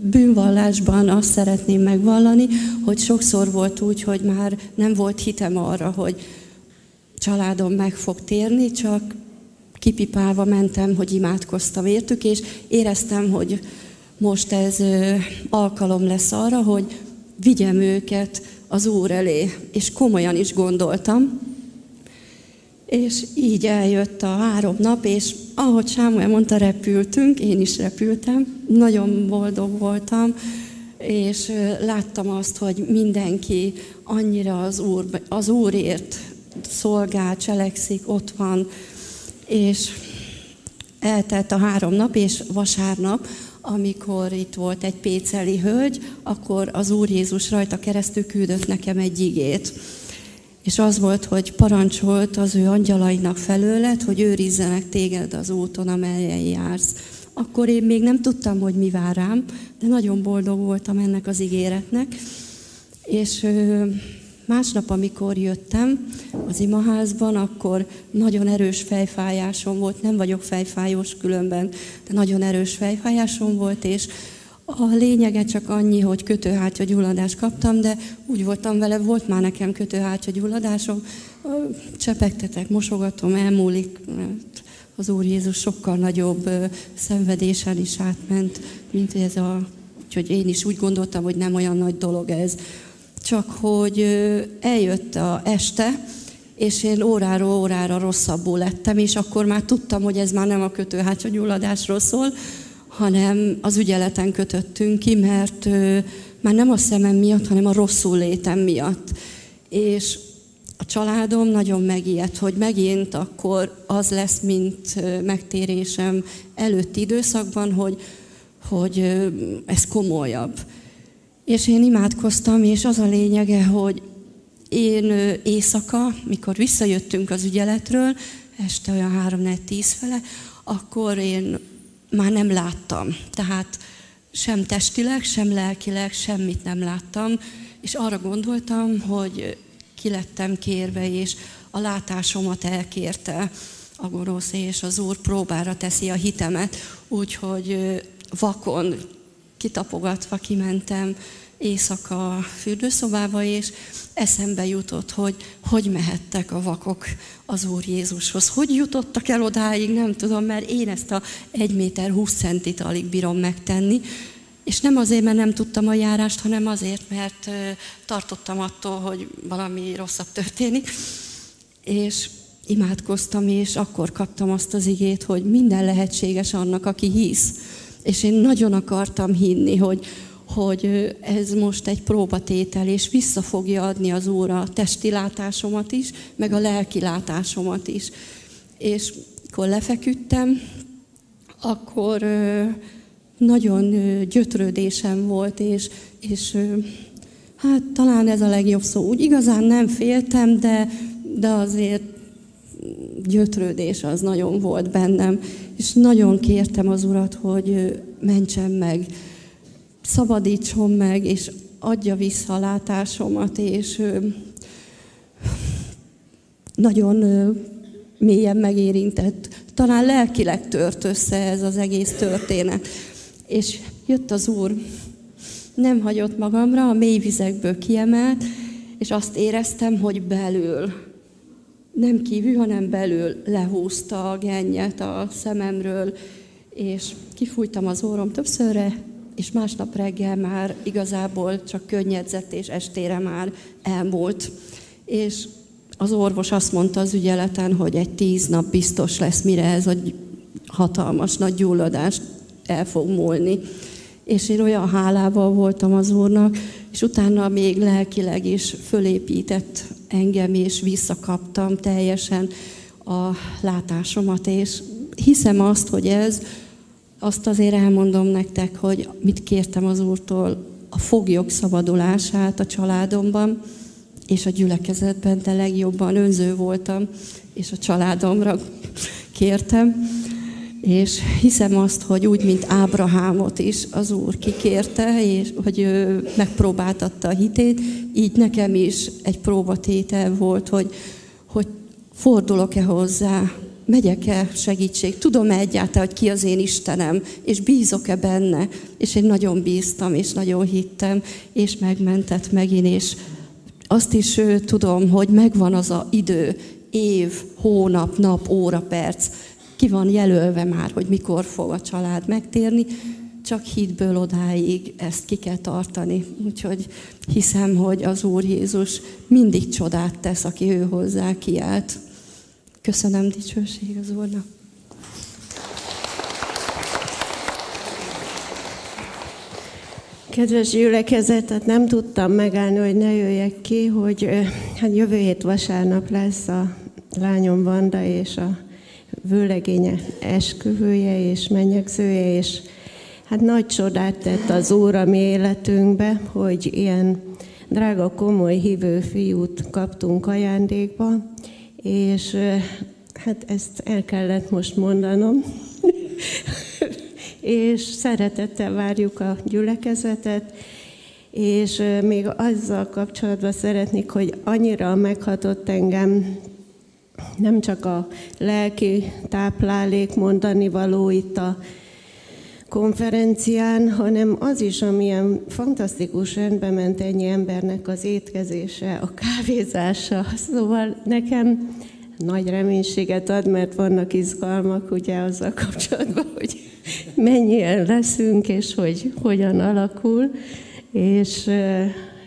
bűnvallásban azt szeretném megvallani, hogy sokszor volt úgy, hogy már nem volt hitem arra, hogy családom meg fog térni, csak kipipálva mentem, hogy imádkoztam értük, és éreztem, hogy most ez alkalom lesz arra, hogy vigyem őket az Úr elé, és komolyan is gondoltam. És így eljött a három nap, és ahogy Sámuel mondta, repültünk, én is repültem, nagyon boldog voltam, és láttam azt, hogy mindenki annyira az, úr, az Úrért szolgál, cselekszik, ott van, és eltelt a három nap, és vasárnap, amikor itt volt egy péceli hölgy, akkor az Úr Jézus rajta keresztül küldött nekem egy igét. És az volt, hogy parancsolt az ő angyalainak felőled, hogy őrizzenek téged az úton, amelyen jársz. Akkor én még nem tudtam, hogy mi vár rám, de nagyon boldog voltam ennek az ígéretnek. És másnap, amikor jöttem az imaházban, akkor nagyon erős fejfájásom volt, nem vagyok fejfájós különben, de nagyon erős fejfájásom volt, és a lényege csak annyi, hogy kötőhártya gyulladást kaptam, de úgy voltam vele, volt már nekem kötőhártya gyulladásom, csepegtetek, mosogatom, elmúlik, az Úr Jézus sokkal nagyobb szenvedésen is átment, mint ez a... Úgyhogy én is úgy gondoltam, hogy nem olyan nagy dolog ez. Csak hogy eljött a este, és én óráról órára rosszabbul lettem, és akkor már tudtam, hogy ez már nem a kötőhátsa gyulladásról szól, hanem az ügyeleten kötöttünk ki, mert már nem a szemem miatt, hanem a rosszul létem miatt. És a családom nagyon megijedt, hogy megint akkor az lesz, mint megtérésem előtti időszakban, hogy, hogy ez komolyabb. És én imádkoztam, és az a lényege, hogy én éjszaka, mikor visszajöttünk az ügyeletről, este olyan 3-4-10 fele, akkor én már nem láttam. Tehát sem testileg, sem lelkileg semmit nem láttam, és arra gondoltam, hogy ki lettem kérve, és a látásomat elkérte a gonosz, és az Úr próbára teszi a hitemet, úgyhogy vakon kitapogatva kimentem éjszaka a fürdőszobába, és eszembe jutott, hogy hogy mehettek a vakok az Úr Jézushoz. Hogy jutottak el odáig, nem tudom, mert én ezt a 1 méter 20 centit alig bírom megtenni, és nem azért, mert nem tudtam a járást, hanem azért, mert tartottam attól, hogy valami rosszabb történik. És imádkoztam, és akkor kaptam azt az igét, hogy minden lehetséges annak, aki hisz. És én nagyon akartam hinni, hogy, hogy ez most egy próbatétel, és vissza fogja adni az Úr a testi látásomat is, meg a lelki látásomat is. És akkor lefeküdtem, akkor nagyon gyötrődésem volt, és, és hát talán ez a legjobb szó. Úgy igazán nem féltem, de, de azért gyötrődés az nagyon volt bennem, és nagyon kértem az Urat, hogy mentsen meg, szabadítson meg, és adja vissza a látásomat, és nagyon mélyen megérintett. Talán lelkileg tört össze ez az egész történet. És jött az Úr, nem hagyott magamra, a mély vizekből kiemelt, és azt éreztem, hogy belül, nem kívül, hanem belül lehúzta a gennyet a szememről, és kifújtam az orrom többszörre, és másnap reggel már igazából csak könnyedzett, és estére már elmúlt. És az orvos azt mondta az ügyeleten, hogy egy tíz nap biztos lesz, mire ez a hatalmas nagy gyulladás el fog múlni. És én olyan hálával voltam az Úrnak, és utána még lelkileg is fölépített engem, és visszakaptam teljesen a látásomat, és hiszem azt, hogy ez, azt azért elmondom nektek, hogy mit kértem az Úrtól, a foglyok szabadulását a családomban, és a gyülekezetben, de legjobban önző voltam, és a családomra kértem. És hiszem azt, hogy úgy, mint Ábrahámot is az Úr kikérte, és hogy ő megpróbáltatta a hitét, így nekem is egy próbatétel volt, hogy, hogy fordulok-e hozzá, megyek-e segítség, tudom-e egyáltalán, hogy ki az én Istenem, és bízok-e benne, és én nagyon bíztam, és nagyon hittem, és megmentett megint, és azt is tudom, hogy megvan az a idő, év, hónap, nap, óra, perc, ki van jelölve már, hogy mikor fog a család megtérni, csak hitből odáig ezt ki kell tartani. Úgyhogy hiszem, hogy az Úr Jézus mindig csodát tesz, aki ő hozzá kiállt. Köszönöm dicsőség az Úrnak. Kedves gyülekezet, nem tudtam megállni, hogy ne jöjjek ki, hogy hát jövő hét vasárnap lesz a lányom Vanda és a vőlegénye esküvője és mennyegzője, és hát nagy csodát tett az Úr a mi életünkbe, hogy ilyen drága, komoly hívő fiút kaptunk ajándékba, és hát ezt el kellett most mondanom, és szeretettel várjuk a gyülekezetet, és még azzal kapcsolatban szeretnék, hogy annyira meghatott engem nem csak a lelki táplálék mondani való itt a konferencián, hanem az is, amilyen fantasztikus rendbe ment ennyi embernek az étkezése, a kávézása. Szóval nekem nagy reménységet ad, mert vannak izgalmak ugye azzal kapcsolatban, hogy mennyien leszünk, és hogy hogyan alakul. És,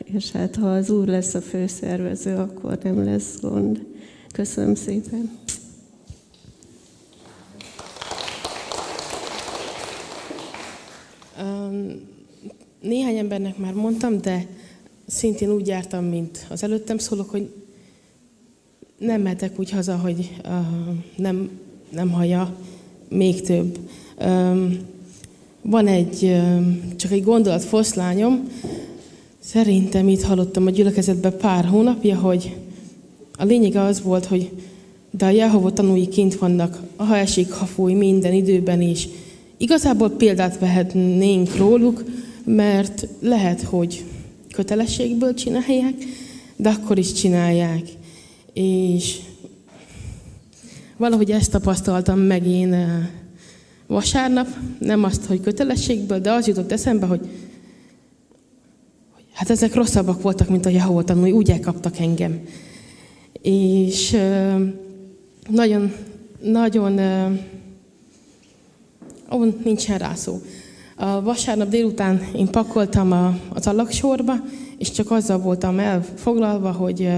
és hát ha az Úr lesz a főszervező, akkor nem lesz gond. Köszönöm szépen. Néhány embernek már mondtam, de szintén úgy jártam, mint az előttem szólok, hogy nem mehetek úgy haza, hogy nem, nem hallja még több. Van egy, csak egy gondolat foszlányom, szerintem itt hallottam a gyülekezetben pár hónapja, hogy a lényege az volt, hogy de a Jehova tanúi kint vannak, ha esik, ha fúj, minden időben is. Igazából példát vehetnénk róluk, mert lehet, hogy kötelességből csinálják, de akkor is csinálják. És valahogy ezt tapasztaltam meg én eh, vasárnap, nem azt, hogy kötelességből, de az jutott eszembe, hogy hát ezek rosszabbak voltak, mint a Jehova tanúi, úgy elkaptak engem. És nagyon, nagyon, ó, nincsen rá szó. A vasárnap délután én pakoltam a, az alaksorba, és csak azzal voltam elfoglalva, hogy,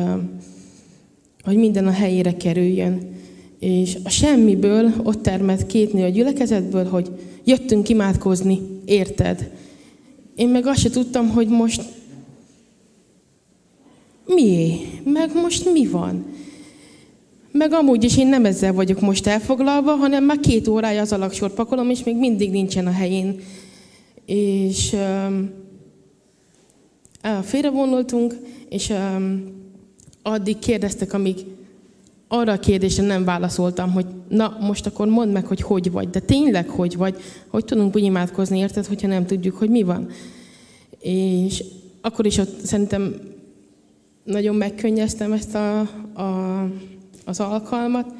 hogy minden a helyére kerüljön. És a semmiből ott termett két nő a gyülekezetből, hogy jöttünk imádkozni, érted? Én meg azt se tudtam, hogy most mié? Meg most mi van? Meg amúgy is én nem ezzel vagyok most elfoglalva, hanem már két órája az alaksor pakolom, és még mindig nincsen a helyén. És um, félrevonultunk, és um, addig kérdeztek, amíg arra a kérdésre nem válaszoltam, hogy na, most akkor mondd meg, hogy hogy vagy, de tényleg hogy vagy, hogy tudunk úgy imádkozni, érted, hogyha nem tudjuk, hogy mi van. És akkor is ott szerintem nagyon megkönnyeztem ezt a, a, az alkalmat,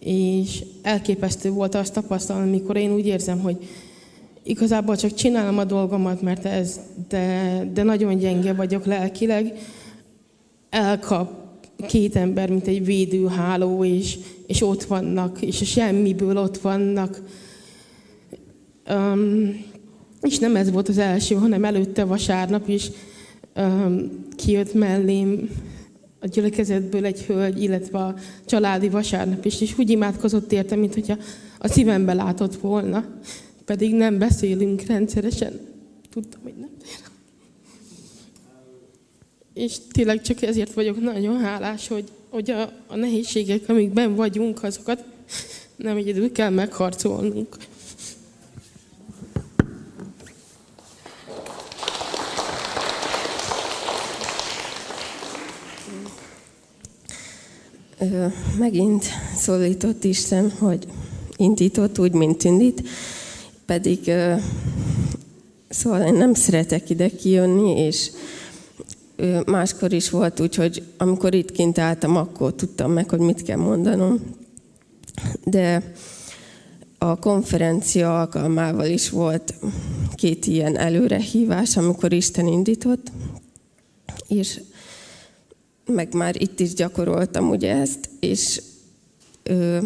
és elképesztő volt azt tapasztalni, amikor én úgy érzem, hogy igazából csak csinálom a dolgomat, mert ez, de, de nagyon gyenge vagyok lelkileg, elkap két ember, mint egy védőháló, és, és ott vannak, és a semmiből ott vannak. Um, és nem ez volt az első, hanem előtte vasárnap is um, kijött mellém a gyülekezetből egy hölgy, illetve a családi vasárnap is, és úgy imádkozott érte, mint hogyha a szívembe látott volna. Pedig nem beszélünk rendszeresen. Tudtam, hogy nem. És tényleg csak ezért vagyok nagyon hálás, hogy, hogy a, a nehézségek, amikben vagyunk, azokat nem egyedül kell megharcolnunk. Megint szólított Isten, hogy indított úgy, mint indít, pedig szóval én nem szeretek ide kijönni, és máskor is volt úgy, hogy amikor itt kint álltam, akkor tudtam meg, hogy mit kell mondanom. De a konferencia alkalmával is volt két ilyen előrehívás, amikor Isten indított, és meg már itt is gyakoroltam ugye ezt, és ö,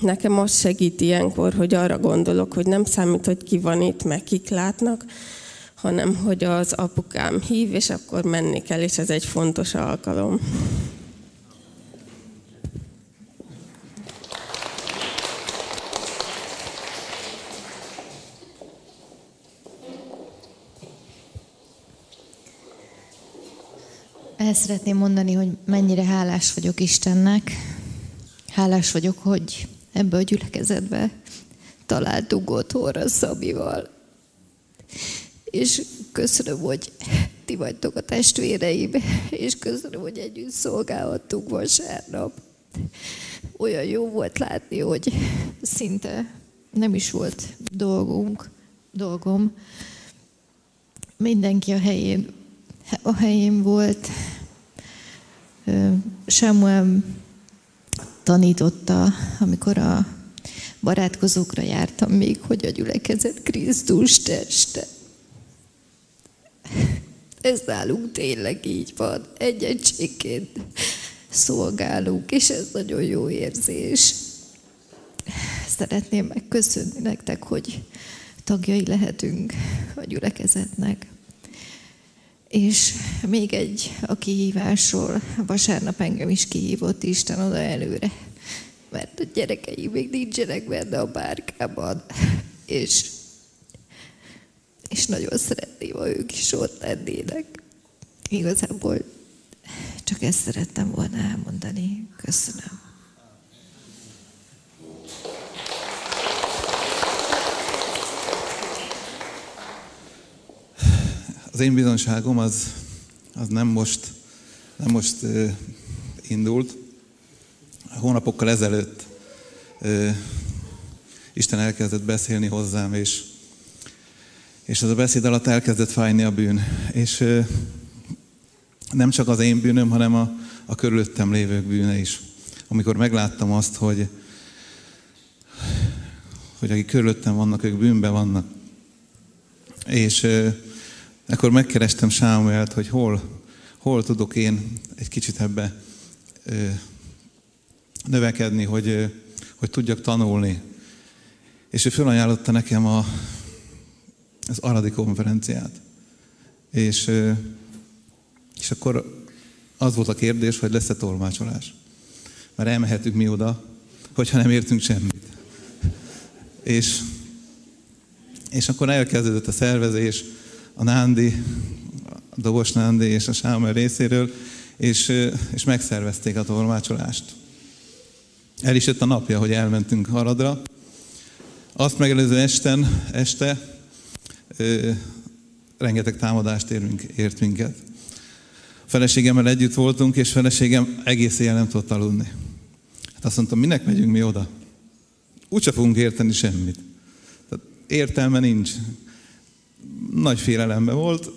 nekem az segít ilyenkor, hogy arra gondolok, hogy nem számít, hogy ki van itt, meg kik látnak, hanem hogy az apukám hív, és akkor menni kell, és ez egy fontos alkalom. El szeretném mondani, hogy mennyire hálás vagyok Istennek. Hálás vagyok, hogy ebbe a gyülekezetbe találtunk otthonra Szabival. És köszönöm, hogy ti vagytok a testvéreim, és köszönöm, hogy együtt szolgálhattunk vasárnap. Olyan jó volt látni, hogy szinte nem is volt dolgunk, dolgom. Mindenki a helyén a helyén volt. Samuel tanította, amikor a barátkozókra jártam még, hogy a gyülekezet Krisztus teste. Ez nálunk tényleg így van. Egy egységként szolgálunk, és ez nagyon jó érzés. Szeretném megköszönni nektek, hogy tagjai lehetünk a gyülekezetnek. És még egy a kihívásról, vasárnap engem is kihívott Isten oda előre, mert a gyerekei még nincsenek benne a bárkában, és, és nagyon szeretném, ha ők is ott lennének. Igazából csak ezt szerettem volna elmondani. Köszönöm. Az én bizonságom az, az nem most, nem most uh, indult. Hónapokkal ezelőtt uh, Isten elkezdett beszélni hozzám, és, és az a beszéd alatt elkezdett fájni a bűn. És uh, nem csak az én bűnöm, hanem a, a körülöttem lévők bűne is. Amikor megláttam azt, hogy, hogy akik körülöttem vannak, ők bűnben vannak. És akkor megkerestem Sámuelt, hogy hol, hol tudok én egy kicsit ebbe ö, növekedni, hogy, ö, hogy tudjak tanulni. És ő felajánlotta nekem a, az Aradi konferenciát. És, ö, és akkor az volt a kérdés, hogy lesz-e tolmácsolás. Mert elmehetünk mi oda, hogyha nem értünk semmit. És, és akkor elkezdődött a szervezés, a Nándi, a Dobos Nándi és a Sámer részéről, és, és megszervezték a tolmácsolást. El is jött a napja, hogy elmentünk Haradra. Azt megelőző esten, este ö, rengeteg támadást érünk, ért minket. A feleségemmel együtt voltunk, és feleségem egész éjjel nem tudott aludni. Hát azt mondtam, minek megyünk mi oda? Úgyse fogunk érteni semmit. Tehát értelme nincs nagy félelemben volt,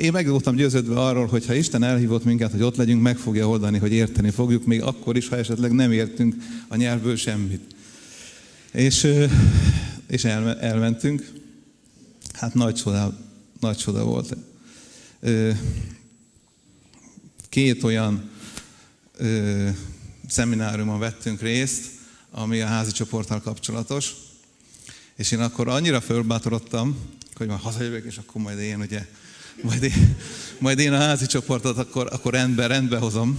én meg voltam győződve arról, hogy ha Isten elhívott minket, hogy ott legyünk, meg fogja oldani, hogy érteni fogjuk, még akkor is, ha esetleg nem értünk a nyelvből semmit. És, és el, elmentünk. Hát nagy csoda, nagy csoda volt. Két olyan szemináriumon vettünk részt, ami a házi csoporttal kapcsolatos. És én akkor annyira fölbátorodtam, hogy már hazajövök, és akkor majd én ugye, majd én, majd én a házi csoportot akkor, akkor rendbe, rendbe hozom.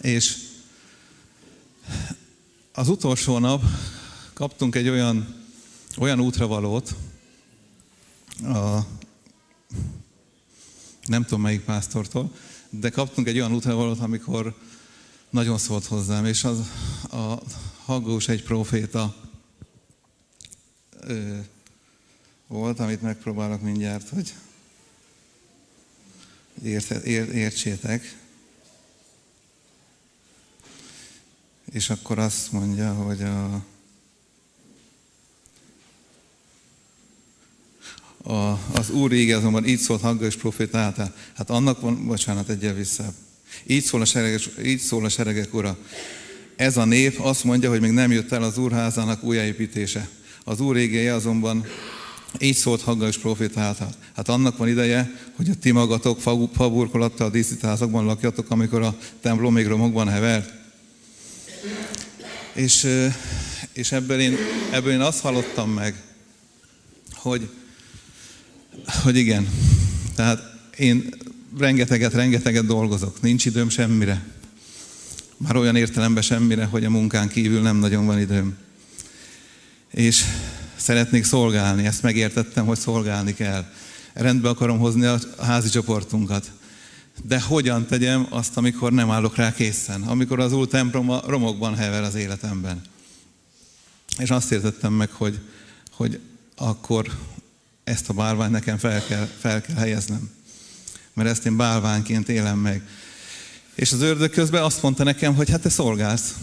És az utolsó nap kaptunk egy olyan, olyan útravalót, a, nem tudom melyik pásztortól, de kaptunk egy olyan útravalót, amikor nagyon szólt hozzám, és az a Haggós egy proféta volt, amit megpróbálok mindjárt, hogy értsétek. És akkor azt mondja, hogy a, a, az Úr ége azonban így szólt Haggós proféta által. Hát annak van, bocsánat, egyel vissza. Így szól, a seregek, így szól a seregek ura. Ez a nép azt mondja, hogy még nem jött el az úrházának újjáépítése. Az úr égéje azonban így szólt Haggai proféta által. Hát annak van ideje, hogy a ti magatok faburkolattal díszítházakban lakjatok, amikor a templom még romokban hever. És, és ebből, én, ebből én azt hallottam meg, hogy, hogy igen, tehát én rengeteget, rengeteget dolgozok, nincs időm semmire. Már olyan értelemben semmire, hogy a munkán kívül nem nagyon van időm. És szeretnék szolgálni, ezt megértettem, hogy szolgálni kell. Rendbe akarom hozni a házi csoportunkat. De hogyan tegyem azt, amikor nem állok rá készen? Amikor az úr templom a romokban hever az életemben. És azt értettem meg, hogy, hogy akkor ezt a bárványt nekem fel kell, fel kell helyeznem mert ezt én bálvánként élem meg. És az ördög közben azt mondta nekem, hogy hát te szolgálsz.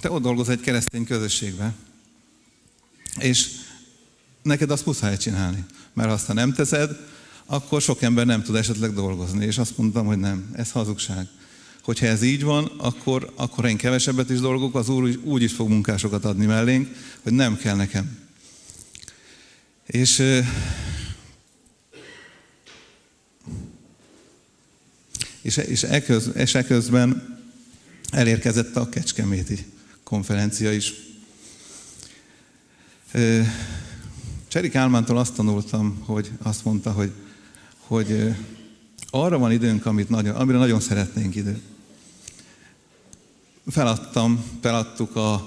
Te ott dolgozz egy keresztény közösségben. És neked azt muszáj csinálni. Mert ha azt nem teszed, akkor sok ember nem tud esetleg dolgozni. És azt mondtam, hogy nem, ez hazugság. Hogyha ez így van, akkor, akkor én kevesebbet is dolgok, az Úr úgy is fog munkásokat adni mellénk, hogy nem kell nekem. És és, és, eköz, és eközben elérkezett a Kecskeméti konferencia is. Cserik Álmántól azt tanultam, hogy azt mondta, hogy, hogy arra van időnk, amit nagyon, amire nagyon szeretnénk idő. Feladtam, feladtuk a,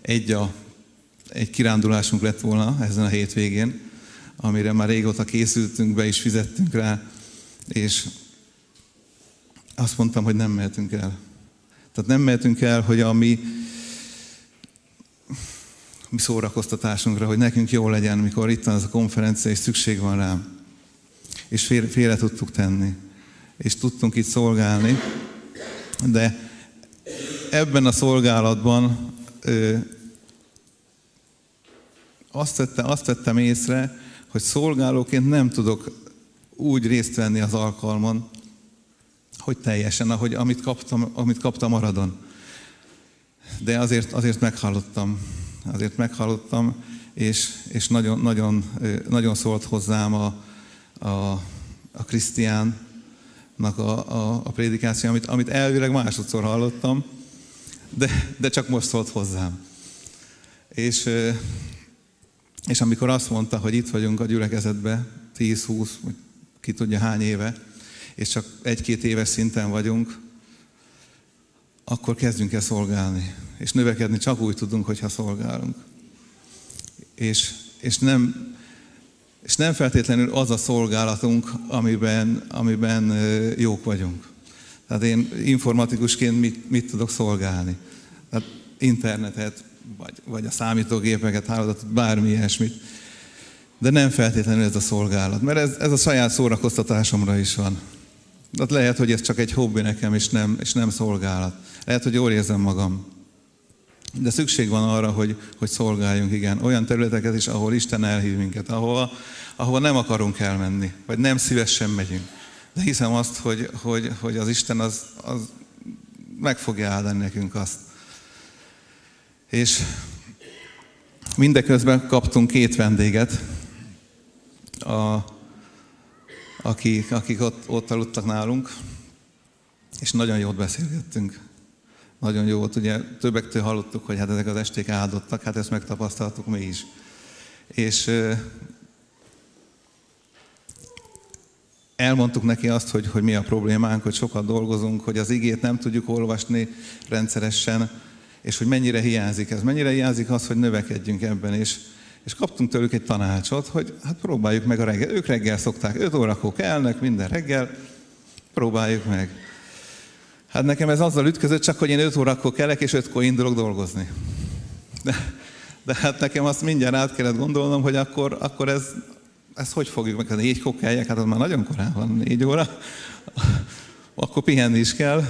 egy, a, egy kirándulásunk lett volna ezen a hétvégén, amire már régóta készültünk be, és fizettünk rá, és azt mondtam, hogy nem mehetünk el. Tehát nem mehetünk el, hogy a mi, mi szórakoztatásunkra, hogy nekünk jó legyen, mikor itt van ez a konferencia, és szükség van rám. És félre, félre tudtuk tenni. És tudtunk itt szolgálni. De ebben a szolgálatban ö, azt, vettem, azt vettem észre, hogy szolgálóként nem tudok úgy részt venni az alkalmon, hogy teljesen, ahogy amit kaptam, amit kaptam maradon. De azért, azért meghallottam, azért meghallottam, és, és nagyon, nagyon, nagyon szólt hozzám a, a, a Krisztiánnak a, a, a prédikáció, amit, amit elvileg másodszor hallottam, de, de csak most szólt hozzám. És, és amikor azt mondta, hogy itt vagyunk a gyülekezetbe, 10-20, ki tudja hány éve, és csak egy-két éves szinten vagyunk, akkor kezdjünk el szolgálni. És növekedni csak úgy tudunk, hogyha szolgálunk. És, és, nem, és nem feltétlenül az a szolgálatunk, amiben, amiben jók vagyunk. Tehát én informatikusként mit, mit tudok szolgálni? Tehát internetet, vagy, vagy a számítógépeket, hálózatot, bármi ilyesmit. De nem feltétlenül ez a szolgálat, mert ez, ez a saját szórakoztatásomra is van. De lehet, hogy ez csak egy hobbi nekem, és nem, és nem szolgálat. Lehet, hogy jól érzem magam. De szükség van arra, hogy, hogy szolgáljunk, igen, olyan területeket is, ahol Isten elhív minket, ahova, ahova nem akarunk elmenni, vagy nem szívesen megyünk. De hiszem azt, hogy, hogy, hogy az Isten az, az meg fogja áldani nekünk azt. És mindeközben kaptunk két vendéget, a, akik, akik ott, ott aludtak nálunk, és nagyon jót beszélgettünk. Nagyon jó volt, ugye többektől hallottuk, hogy hát ezek az esték áldottak, hát ezt megtapasztaltuk mi is. És elmondtuk neki azt, hogy, hogy mi a problémánk, hogy sokat dolgozunk, hogy az igét nem tudjuk olvasni rendszeresen, és hogy mennyire hiányzik ez. Mennyire hiányzik az, hogy növekedjünk ebben, és, és kaptunk tőlük egy tanácsot, hogy hát próbáljuk meg a reggel. Ők reggel szokták, 5 órakor kelnek minden reggel, próbáljuk meg. Hát nekem ez azzal ütközött, csak hogy én 5 órakor kelek, és 5-kor indulok dolgozni. De, de hát nekem azt mindjárt át kellett gondolnom, hogy akkor, akkor ez, ezt hogy fogjuk meg? Hát négykor keljek, hát az már nagyon korán van, négy óra. Akkor pihenni is kell,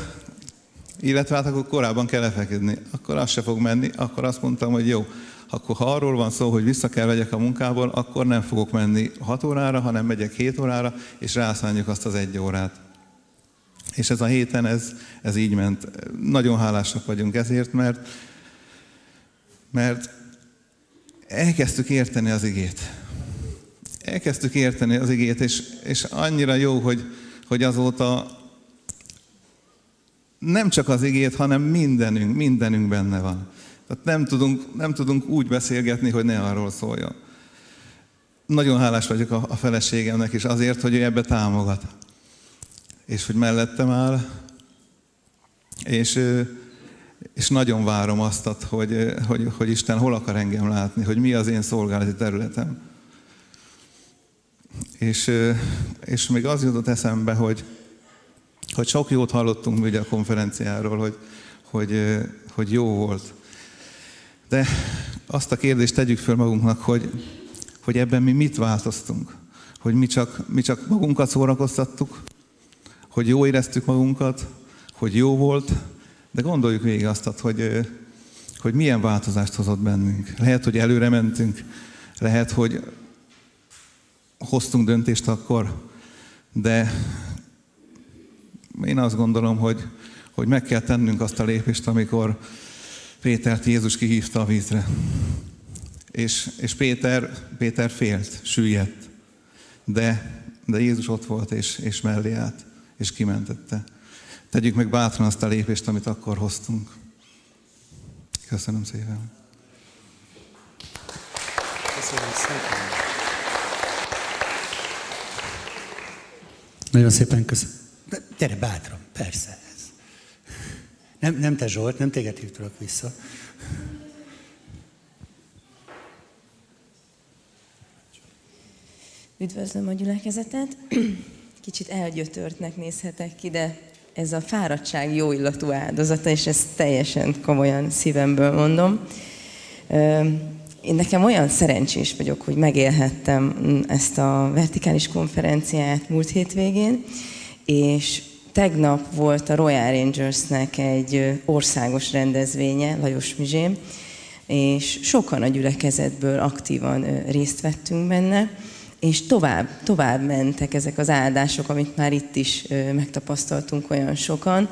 illetve hát akkor korábban kell lefeküdni. Akkor az se fog menni, akkor azt mondtam, hogy jó, akkor ha arról van szó, hogy vissza kell vegyek a munkából, akkor nem fogok menni 6 órára, hanem megyek 7 órára, és rászálljuk azt az egy órát. És ez a héten ez, ez így ment. Nagyon hálásak vagyunk ezért, mert, mert elkezdtük érteni az igét. Elkezdtük érteni az igét, és, és annyira jó, hogy, hogy azóta nem csak az igét, hanem mindenünk, mindenünk benne van. Tehát nem tudunk, nem tudunk úgy beszélgetni, hogy ne arról szóljon. Nagyon hálás vagyok a, a feleségemnek is azért, hogy ő ebbe támogat. És hogy mellettem áll. És, és nagyon várom azt, hogy, hogy, hogy Isten hol akar engem látni, hogy mi az én szolgálati területem. És, és még az jutott eszembe, hogy, hogy sok jót hallottunk ugye a konferenciáról, hogy, hogy, hogy jó volt. De azt a kérdést tegyük föl magunknak, hogy, hogy ebben mi mit változtunk. Hogy mi csak, mi csak magunkat szórakoztattuk, hogy jó éreztük magunkat, hogy jó volt, de gondoljuk végig azt, hogy, hogy milyen változást hozott bennünk. Lehet, hogy előre mentünk, lehet, hogy hoztunk döntést akkor, de én azt gondolom, hogy, hogy meg kell tennünk azt a lépést, amikor Pétert Jézus kihívta a vízre. És, és Péter, Péter félt, süllyedt. De, de Jézus ott volt, és, és mellé állt, és kimentette. Tegyük meg bátran azt a lépést, amit akkor hoztunk. Köszönöm szépen. Köszönöm szépen. Nagyon szépen köszönöm. Gyere bátran, persze. Nem, nem te Zsolt, nem téged hívtalak vissza. Üdvözlöm a gyülekezetet. Kicsit elgyötörtnek nézhetek ki, de ez a fáradtság jó illatú áldozata, és ezt teljesen komolyan szívemből mondom. Én nekem olyan szerencsés vagyok, hogy megélhettem ezt a vertikális konferenciát múlt hétvégén, és tegnap volt a Royal Rangersnek egy országos rendezvénye, Lajos Mizsém, és sokan a gyülekezetből aktívan részt vettünk benne, és tovább, tovább mentek ezek az áldások, amit már itt is megtapasztaltunk olyan sokan.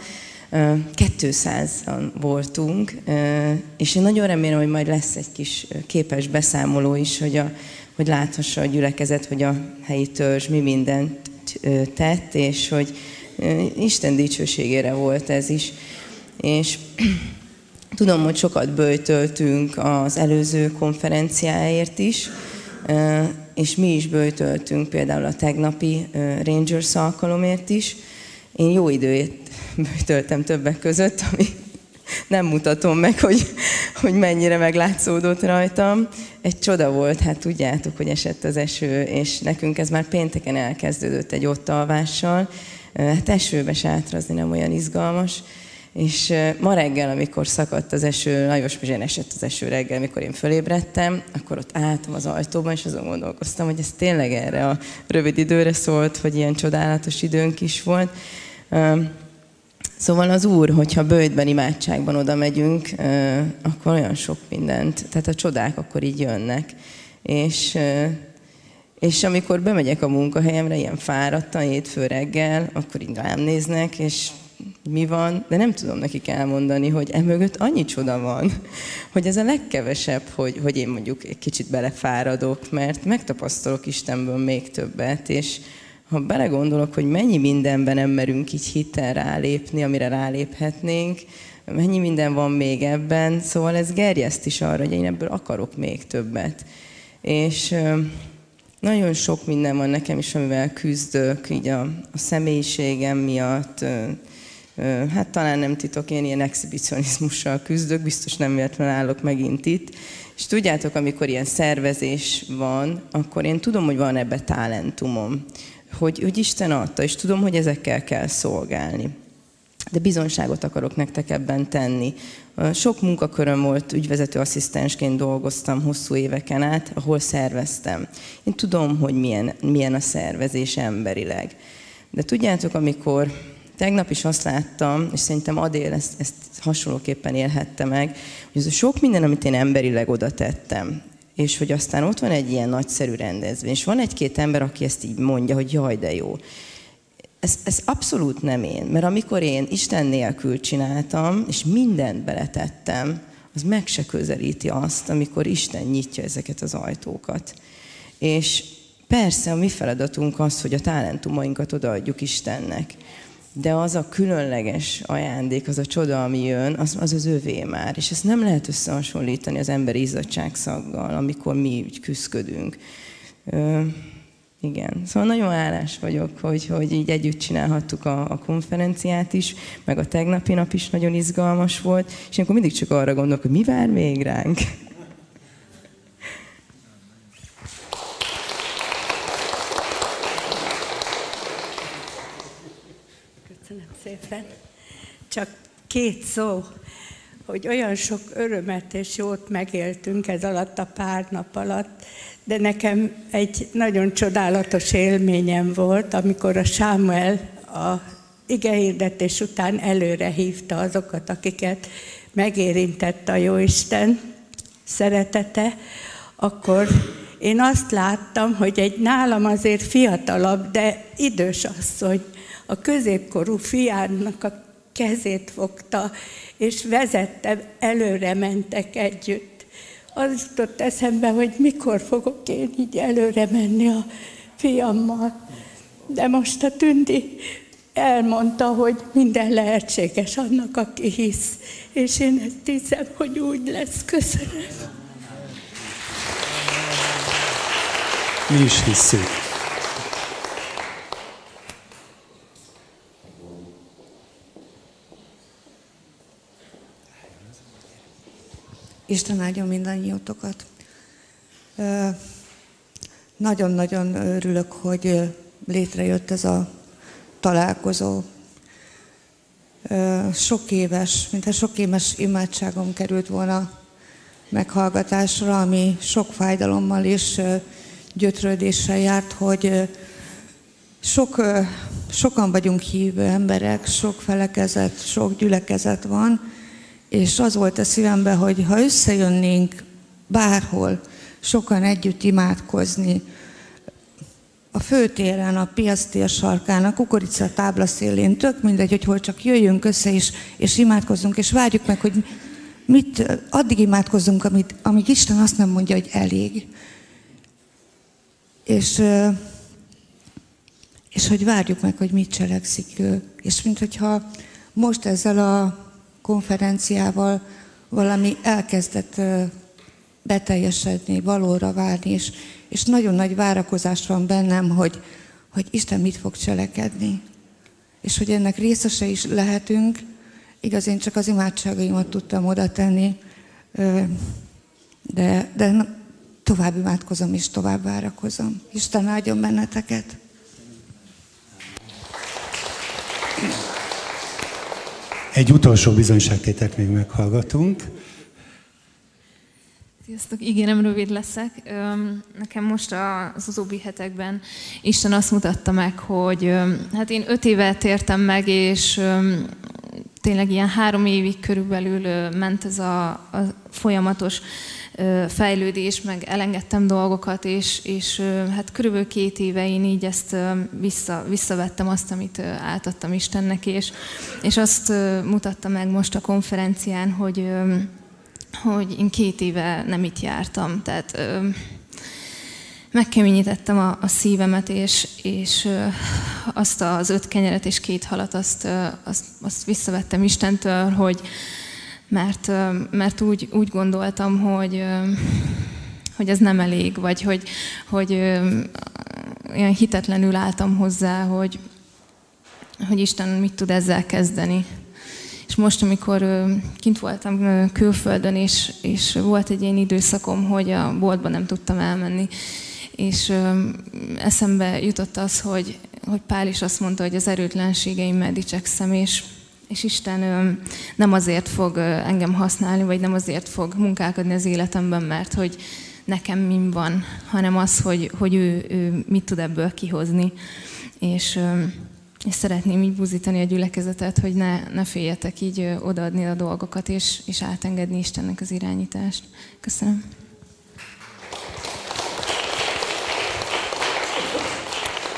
200-an voltunk, és én nagyon remélem, hogy majd lesz egy kis képes beszámoló is, hogy, a, hogy láthassa a gyülekezet, hogy a helyi törzs mi mindent tett, és hogy Isten dicsőségére volt ez is. És tudom, hogy sokat bőjtöltünk az előző konferenciáért is, és mi is bőjtöltünk például a tegnapi Rangers alkalomért is. Én jó időt bőjtöltem többek között, ami nem mutatom meg, hogy, hogy mennyire meglátszódott rajtam. Egy csoda volt, hát tudjátok, hogy esett az eső, és nekünk ez már pénteken elkezdődött egy ott alvással, hát esőbe sátrazni nem olyan izgalmas. És ma reggel, amikor szakadt az eső, Lajos Mizsén esett az eső reggel, amikor én fölébredtem, akkor ott álltam az ajtóban, és azon gondolkoztam, hogy ez tényleg erre a rövid időre szólt, hogy ilyen csodálatos időnk is volt. Szóval az Úr, hogyha bőjtben, imádságban oda megyünk, akkor olyan sok mindent, tehát a csodák akkor így jönnek. És, és amikor bemegyek a munkahelyemre, ilyen fáradtan, hétfő reggel, akkor így rám néznek, és mi van, de nem tudom nekik elmondani, hogy emögött annyi csoda van, hogy ez a legkevesebb, hogy, hogy én mondjuk egy kicsit belefáradok, mert megtapasztalok Istenből még többet, és ha belegondolok, hogy mennyi mindenben nem merünk így hittel rálépni, amire ráléphetnénk, mennyi minden van még ebben, szóval ez gerjeszt is arra, hogy én ebből akarok még többet. És nagyon sok minden van nekem is, amivel küzdök, így a, a személyiségem miatt, hát talán nem titok, én ilyen exhibicionizmussal küzdök, biztos nem véletlenül állok megint itt. És tudjátok, amikor ilyen szervezés van, akkor én tudom, hogy van ebbe talentumom, hogy, hogy Isten adta, és tudom, hogy ezekkel kell szolgálni. De bizonságot akarok nektek ebben tenni. Sok munkaköröm volt, ügyvezető asszisztensként dolgoztam hosszú éveken át, ahol szerveztem. Én tudom, hogy milyen, milyen a szervezés emberileg. De tudjátok, amikor Tegnap is azt láttam, és szerintem Adél ezt, ezt hasonlóképpen élhette meg, hogy az a sok minden, amit én emberileg oda tettem, és hogy aztán ott van egy ilyen nagyszerű rendezvény, és van egy-két ember, aki ezt így mondja, hogy jaj, de jó. Ez, ez abszolút nem én, mert amikor én Isten nélkül csináltam, és mindent beletettem, az meg se közelíti azt, amikor Isten nyitja ezeket az ajtókat. És persze a mi feladatunk az, hogy a talentumainkat odaadjuk Istennek de az a különleges ajándék, az a csoda, ami jön, az az, az övé már. És ezt nem lehet összehasonlítani az emberi izzadságszaggal, amikor mi úgy küzdködünk. Ö, igen, szóval nagyon állás vagyok, hogy, hogy így együtt csinálhattuk a, a konferenciát is, meg a tegnapi nap is nagyon izgalmas volt, és akkor mindig csak arra gondolok, hogy mi vár még ránk. Szépen. Csak két szó, hogy olyan sok örömet és jót megéltünk ez alatt a pár nap alatt, de nekem egy nagyon csodálatos élményem volt, amikor a Sámuel a igehirdetés után előre hívta azokat, akiket megérintett a Jóisten szeretete, akkor én azt láttam, hogy egy nálam azért fiatalabb, de idős asszony a középkorú fiának a kezét fogta, és vezette, előre mentek együtt. Az jutott eszembe, hogy mikor fogok én így előre menni a fiammal. De most a Tündi elmondta, hogy minden lehetséges annak, aki hisz. És én ezt hiszem, hogy úgy lesz. Köszönöm. Mi is hiszünk. Isten áldjon mindannyiótokat. Nagyon-nagyon örülök, hogy létrejött ez a találkozó. Sok éves, mint a sok éves imádságom került volna meghallgatásra, ami sok fájdalommal és gyötrődéssel járt, hogy sok, sokan vagyunk hívő emberek, sok felekezet, sok gyülekezet van, és az volt a szívemben, hogy ha összejönnénk bárhol, sokan együtt imádkozni, a főtéren, a piasztér sarkán, a kukorica tábla szélén, tök mindegy, hogy hol csak jöjjünk össze és, és imádkozzunk, és várjuk meg, hogy mit, addig imádkozzunk, amit, amíg Isten azt nem mondja, hogy elég. És, és hogy várjuk meg, hogy mit cselekszik ő. És mint hogyha most ezzel a konferenciával valami elkezdett beteljesedni, valóra válni, és, és nagyon nagy várakozás van bennem, hogy, hogy Isten mit fog cselekedni. És hogy ennek részese is lehetünk, igaz, én csak az imádságaimat tudtam oda tenni, de, de tovább imádkozom és tovább várakozom. Isten áldjon benneteket! Egy utolsó bizonyságtételt még meghallgatunk. Sziasztok, ígérem, rövid leszek. Nekem most az utóbbi hetekben Isten azt mutatta meg, hogy hát én öt éve tértem meg, és tényleg ilyen három évig körülbelül ment ez a, a folyamatos fejlődés, meg elengedtem dolgokat, és, és hát körülbelül két éve én így ezt vissza, visszavettem azt, amit átadtam Istennek, és, és azt mutatta meg most a konferencián, hogy, hogy én két éve nem itt jártam, tehát megkeményítettem a, a szívemet, és, és azt az öt kenyeret és két halat, azt, azt, azt visszavettem Istentől, hogy, mert, mert úgy, úgy gondoltam, hogy, hogy ez nem elég, vagy hogy, hogy olyan hitetlenül álltam hozzá, hogy, hogy Isten mit tud ezzel kezdeni. És most, amikor kint voltam külföldön, és, és volt egy ilyen időszakom, hogy a boltba nem tudtam elmenni, és eszembe jutott az, hogy, hogy Pál is azt mondta, hogy az erőtlenségeimmel dicsekszem, és és Isten nem azért fog engem használni, vagy nem azért fog munkálkodni az életemben, mert hogy nekem mi van, hanem az, hogy, hogy ő, ő mit tud ebből kihozni. És, és szeretném így buzítani a gyülekezetet, hogy ne, ne féljetek így odaadni a dolgokat, és, és átengedni Istennek az irányítást. Köszönöm.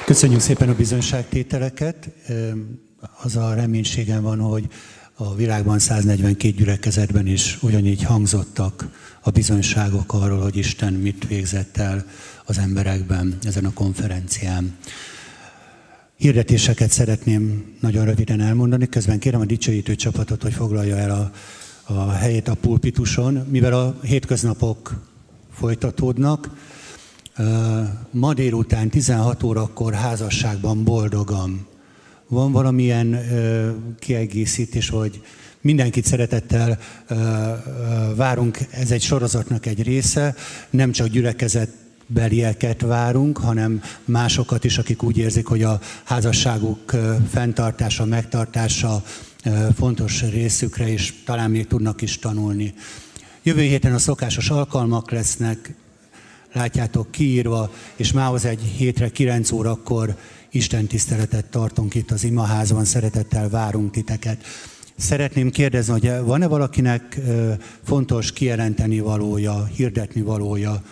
Köszönjük szépen a bizonyságtételeket az a reménységem van, hogy a világban 142 gyülekezetben is ugyanígy hangzottak a bizonyságok arról, hogy Isten mit végzett el az emberekben ezen a konferencián. Hirdetéseket szeretném nagyon röviden elmondani, közben kérem a dicsőítő csapatot, hogy foglalja el a, a helyét a pulpituson, mivel a hétköznapok folytatódnak. Ma délután 16 órakor házasságban boldogan van valamilyen ö, kiegészítés, vagy mindenkit szeretettel ö, ö, várunk, ez egy sorozatnak egy része, nem csak gyülekezet belieket várunk, hanem másokat is, akik úgy érzik, hogy a házasságuk fenntartása, megtartása fontos részükre, és talán még tudnak is tanulni. Jövő héten a szokásos alkalmak lesznek, látjátok kiírva, és mához egy hétre 9 órakor Isten tiszteletet tartunk itt az imaházban, szeretettel várunk titeket. Szeretném kérdezni, hogy van-e valakinek fontos kijelenteni valója, hirdetni valója?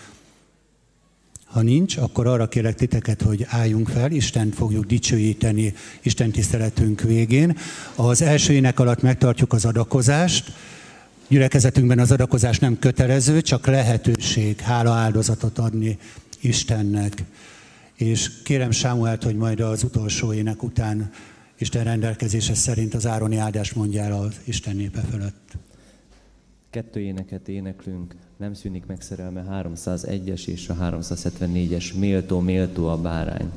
Ha nincs, akkor arra kérek titeket, hogy álljunk fel, Istent fogjuk dicsőíteni Isten tiszteletünk végén. Az első ének alatt megtartjuk az adakozást. Gyülekezetünkben az adakozás nem kötelező, csak lehetőség, hála áldozatot adni Istennek és kérem Sámuelt, hogy majd az utolsó ének után Isten rendelkezése szerint az Ároni áldást mondja el az Isten népe fölött. Kettő éneket éneklünk, nem szűnik meg szerelme 301-es és a 374-es méltó, méltó a bárány.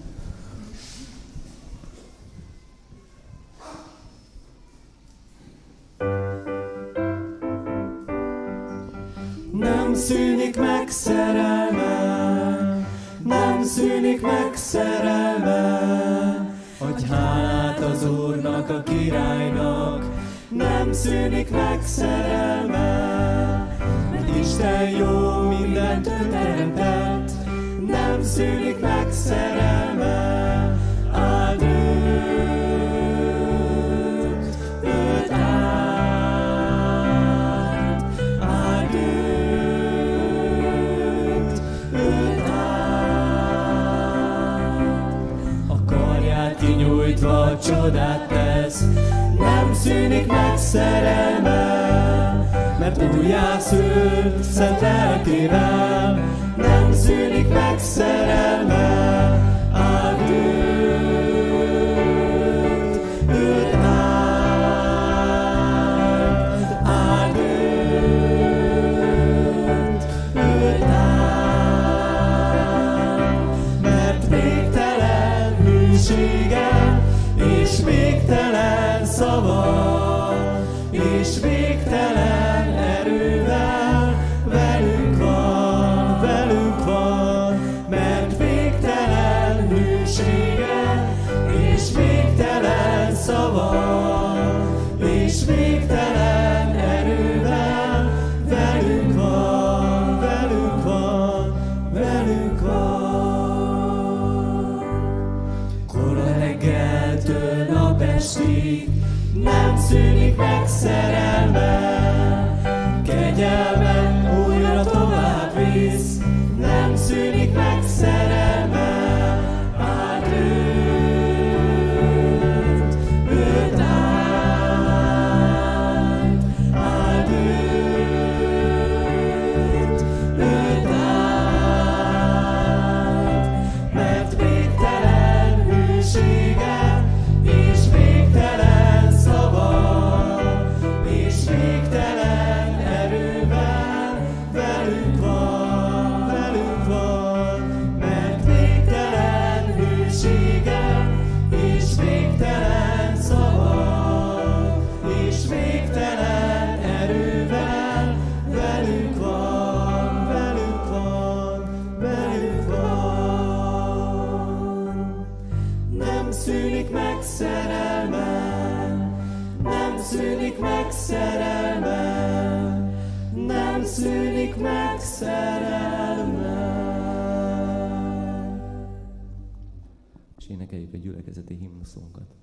Nem szűnik meg szerelme, nem szűnik meg szerelme. Adj hálát az Úrnak, a királynak, nem szűnik meg szerelme. Mert Isten jó, mindent ő teremtett, nem szűnik meg szerelme. Csodát tesz, nem szűnik meg szerelme, mert újjászült szent lelkével, nem szűnik meg szerelme, végtelen énekeljük a gyülekezeti himnuszunkat.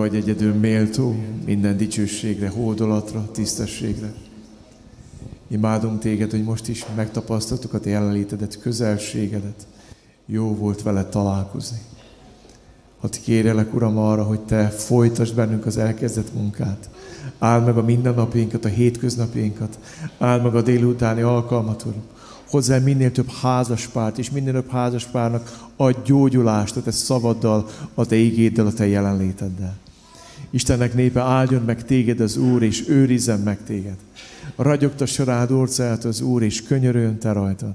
Vagy egyedül méltó minden dicsőségre, hódolatra, tisztességre. Imádunk Téged, hogy most is megtapasztaltuk a Te jelenlétedet, közelségedet. Jó volt veled találkozni. Hadd kérjelek, Uram, arra, hogy Te folytasd bennünk az elkezdett munkát. Áld meg a mindennapjainkat, a hétköznapjainkat. Áld meg a délutáni alkalmat, Uram. Hozzá minél több házaspárt, és minél több házaspárnak adj gyógyulást a Te szavaddal, a Te igéddel, a Te jelenléteddel. Istennek népe áldjon meg téged az Úr, és őrizzen meg téged. Ragyogtassa rád orcát az Úr, és könyörüljön te rajtad.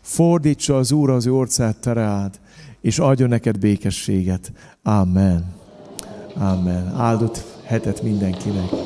Fordítsa az Úr az orcát te rád, és adjon neked békességet. Amen. Amen. Áldott hetet mindenkinek.